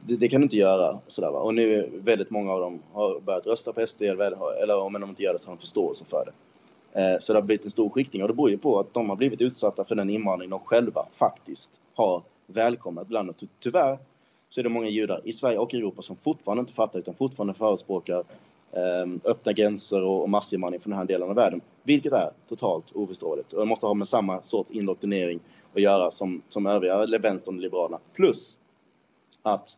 det, det, kan du inte göra. Sådär, va? Och nu väldigt många av dem har börjat rösta på SD, eller om de inte gör det så har de förståelse för det. Uh, så det har blivit en stor skiktning och det beror ju på att de har blivit utsatta för den invandring de själva faktiskt har välkomnat landet. Tyvärr så är det många judar i Sverige och Europa som fortfarande inte fattar utan fortfarande förespråkar eh, öppna gränser och massinvandring från den här delen av världen. Vilket är totalt oförståeligt och det måste ha med samma sorts indoktrinering att göra som, som övriga, vänstern och liberalerna. Plus att,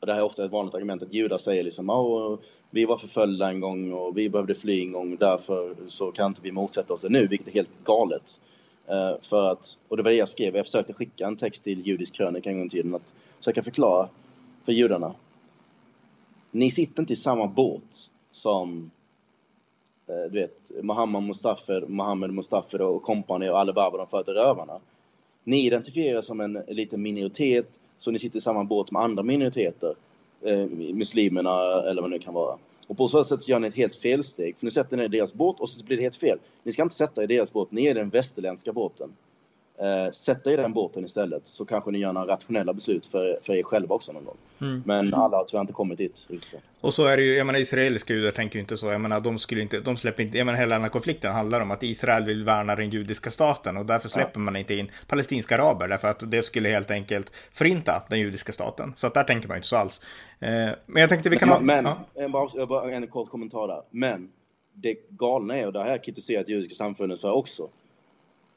och det här är ofta ett vanligt argument, att judar säger liksom oh, vi var förföljda en gång och vi behövde fly en gång därför så kan inte vi motsätta oss det nu, vilket är helt galet. Eh, för att, och det var det jag skrev, jag försökte skicka en text till judisk krönika en gång i tiden, att försöka förklara för judarna. Ni sitter inte i samma båt som eh, du vet, Mohammed Mustafer, Mohammed Mustafer och kompani och alla varvar de föder rövarna. Ni identifierar som en liten minoritet, så ni sitter i samma båt med andra minoriteter. Eh, muslimerna eller vad det nu kan vara. Och på så sätt gör ni ett helt felsteg, för ni sätter ner i deras båt och så blir det helt fel. Ni ska inte sätta er i deras båt, ni är den västerländska båten. Eh, sätta i den båten istället så kanske ni gör några rationella beslut för, för er själva också någon gång. Mm. Men alla har tyvärr inte kommit dit riktigt. Och så är det ju, jag menar israeliska judar tänker ju inte så. Jag menar de skulle inte, de släpper inte, jag menar hela den här konflikten handlar om att Israel vill värna den judiska staten och därför släpper ja. man inte in palestinska araber därför att det skulle helt enkelt förinta den judiska staten. Så att där tänker man ju inte så alls. Eh, men jag tänkte vi kan men, ha... Men, ja. en, bara, bara en kort kommentar där. Men det galna är, och det här har jag kritiserat judiska samfundet för också,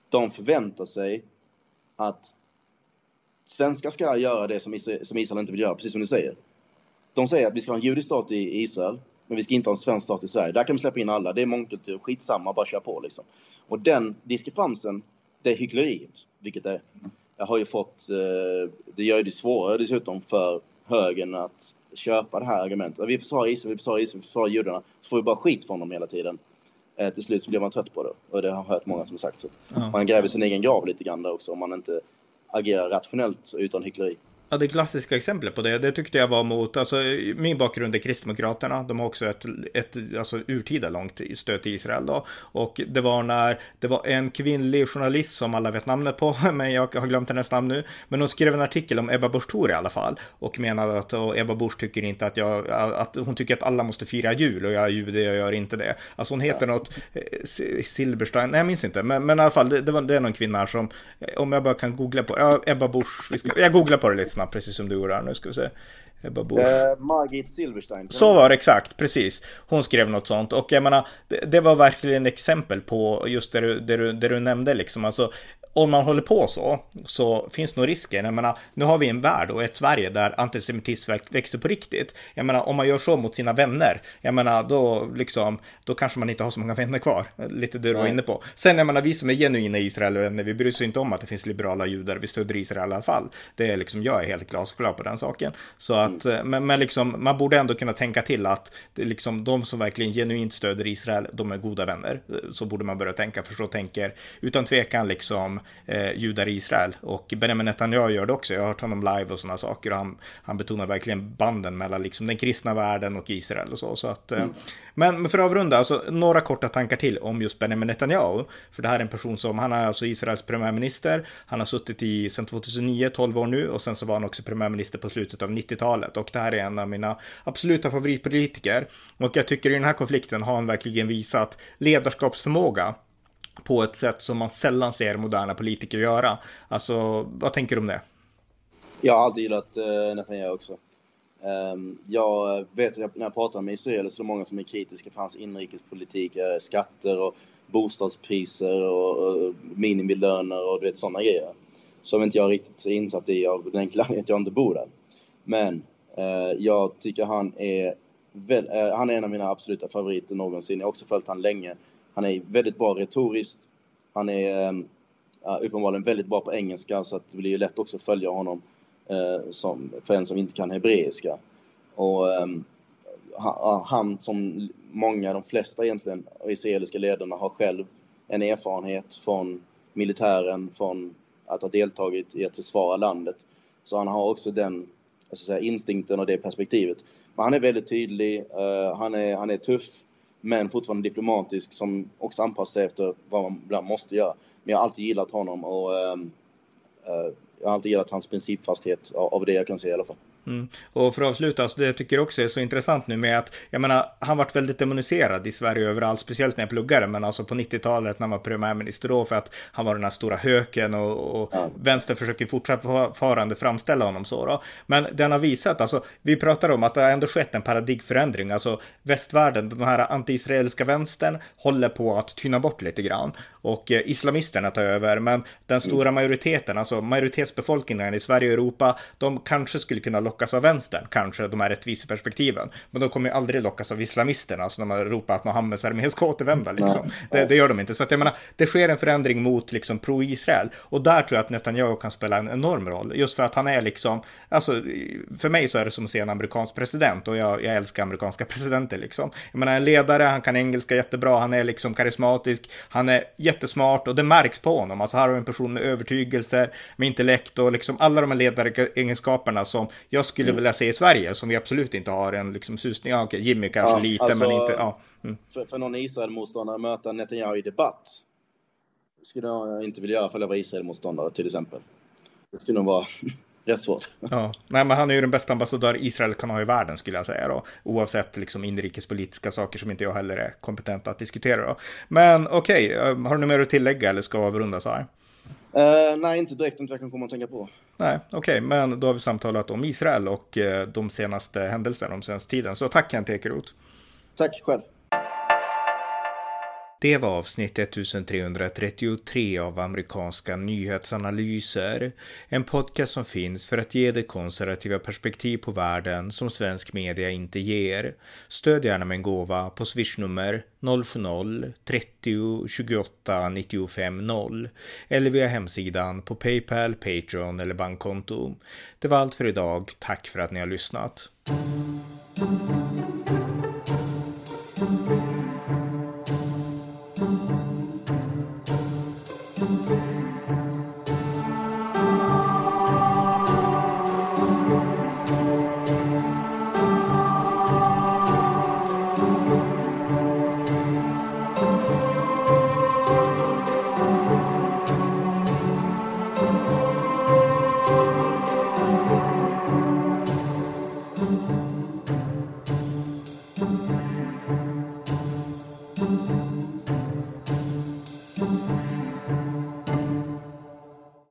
de förväntar sig att svenskar ska göra det som Israel, som Israel inte vill göra, precis som du säger. De säger att vi ska ha en judisk stat i Israel, men vi ska inte ha en svensk stat i Sverige. Där kan vi släppa in alla. Det är mångkultur, skitsamma, bara kör på liksom. Och den diskrepansen, det är hyckleriet, vilket är, jag har ju fått, eh, det gör det svårare dessutom för högern att köpa det här argumentet. Vi försvarar Israel, vi försvarar Israel, vi försvarar judarna. Så får vi bara skit från dem hela tiden. Eh, till slut så blir man trött på det. Och det har jag hört många som har sagt. Så ja. Man gräver sin egen grav lite grann där också om man inte agerar rationellt utan hyckleri. Ja, det klassiska exemplet på det, det tyckte jag var mot, alltså min bakgrund är Kristdemokraterna, de har också ett, ett alltså urtida långt stöd till Israel då. Och det var när det var en kvinnlig journalist som alla vet namnet på, men jag har glömt hennes namn nu. Men hon skrev en artikel om Ebba Busch Thor i alla fall och menade att Ebba Busch tycker inte att jag, att hon tycker att alla måste fira jul och jag är jude, jag gör inte det. Alltså hon heter något, eh, Silberstein, nej jag minns inte, men, men i alla fall det, det, var, det är någon kvinna som, om jag bara kan googla på, ja, Ebba Busch, jag googlar på det lite snabbt, precis som du gjorde här. Nu ska vi se. Ebba Busch. Eh, Margit Silverstein. Så var det exakt, precis. Hon skrev något sånt och jag menar, det, det var verkligen exempel på just det du, det du, det du nämnde liksom. Alltså, om man håller på så, så finns nog risken. Jag menar, nu har vi en värld och ett Sverige där antisemitism växer på riktigt. Jag menar, om man gör så mot sina vänner, jag menar, då liksom, då kanske man inte har så många vänner kvar. Lite det du var inne på. Sen, jag menar, vi som är genuina Israelvänner, vi bryr oss inte om att det finns liberala judar, vi stöder Israel i alla fall. Det är liksom, jag är helt glasklar på den saken. Så att, mm. men, men liksom, man borde ändå kunna tänka till att liksom, de som verkligen genuint stöder Israel, de är goda vänner. Så borde man börja tänka, för så tänker utan tvekan liksom om eh, judar i Israel. Och Benjamin Netanyahu gör det också. Jag har hört honom live och sådana saker. Och han, han betonar verkligen banden mellan liksom, den kristna världen och Israel och så. så att, eh, mm. men, men för att avrunda, alltså, några korta tankar till om just Benjamin Netanyahu. För det här är en person som, han är alltså Israels premiärminister. Han har suttit i sedan 2009, 12 år nu. Och sen så var han också premiärminister på slutet av 90-talet. Och det här är en av mina absoluta favoritpolitiker. Och jag tycker i den här konflikten har han verkligen visat ledarskapsförmåga på ett sätt som man sällan ser moderna politiker göra. Alltså, vad tänker du om det? Jag har alltid gillat eh, uh, Netanyahu också. Um, jag vet att när jag pratar med Israel så är det många som är kritiska för hans inrikespolitik, eh, skatter och bostadspriser och, och minimilöner och du vet sådana grejer. Som inte jag riktigt är insatt i av den enkla att jag inte bor där. Men uh, jag tycker han är, väl, han är en av mina absoluta favoriter någonsin. Jag har också följt han länge han är väldigt bra retoriskt. Han är uh, uppenbarligen väldigt bra på engelska så att det blir lätt också att följa honom uh, som, för en som inte kan hebreiska. Och ehm, um, han, han, som många, de flesta egentligen, israeliska ledarna har själv en erfarenhet från militären, från att ha deltagit i att försvara landet. Så han har också den säga, instinkten och det perspektivet. Men han är väldigt tydlig, uh, han, är, han är tuff, men fortfarande diplomatisk som också anpassar sig efter vad man ibland måste göra. Men jag har alltid gillat honom och ehm, eh, jag har alltid gillat hans principfasthet av det jag kan se i alla fall. Mm. Och för att avsluta, så det jag tycker också är så intressant nu med att, jag menar, han varit väldigt demoniserad i Sverige överallt, speciellt när jag pluggade, men alltså på 90-talet när han var premiärminister då, för att han var den här stora höken och, och ja. vänster försöker fortfarande framställa honom så då. Men den har visat, alltså, vi pratar om att det har ändå skett en paradigmförändring, alltså västvärlden, den här anti-israeliska vänstern håller på att tyna bort lite grann och eh, islamisterna tar över, men den stora majoriteten, alltså majoritetsbefolkningen i Sverige och Europa, de kanske skulle kunna lockas av vänstern, kanske de här rättviseperspektiven. Men de kommer ju aldrig lockas av islamisterna, alltså när man ropar att Muhammeds armé ska återvända liksom. Det, det, gör de inte. Så att jag menar, det sker en förändring mot liksom pro-Israel. Och där tror jag att Netanyahu kan spela en enorm roll. Just för att han är liksom, alltså för mig så är det som att se en amerikansk president och jag, jag älskar amerikanska presidenter liksom. Jag menar en ledare, han kan engelska jättebra, han är liksom karismatisk, han är jättesmart och det märks på honom. Alltså här har vi en person med övertygelser, med intellekt och liksom alla de här ledaregenskaperna som jag skulle mm. vilja se i Sverige som vi absolut inte har en liksom susning. Ja, okej, Jimmy kanske ja, lite, alltså, men inte. Ja. Mm. För, för någon Israel-motståndare möta Netanyahu i debatt skulle jag inte vilja göra för att vara Israel-motståndare till exempel. Det skulle nog vara rätt svårt. Ja, nej, men han är ju den bästa ambassadör Israel kan ha i världen skulle jag säga då. Oavsett liksom inrikespolitiska saker som inte jag heller är kompetent att diskutera då. Men okej, okay, eh, har du något mer att tillägga eller ska vi avrunda så här? Uh, nej, inte direkt inte jag kan komma att tänka på. Nej, okej, okay, men då har vi samtalat om Israel och uh, de senaste händelserna, de senaste tiden. Så tack Kent Ekeroth. Tack själv. Det var avsnitt 1333 av amerikanska nyhetsanalyser. En podcast som finns för att ge det konservativa perspektiv på världen som svensk media inte ger. Stöd gärna med en gåva på swishnummer 070-30 28 95 0 eller via hemsidan på Paypal, Patreon eller bankkonto. Det var allt för idag. Tack för att ni har lyssnat.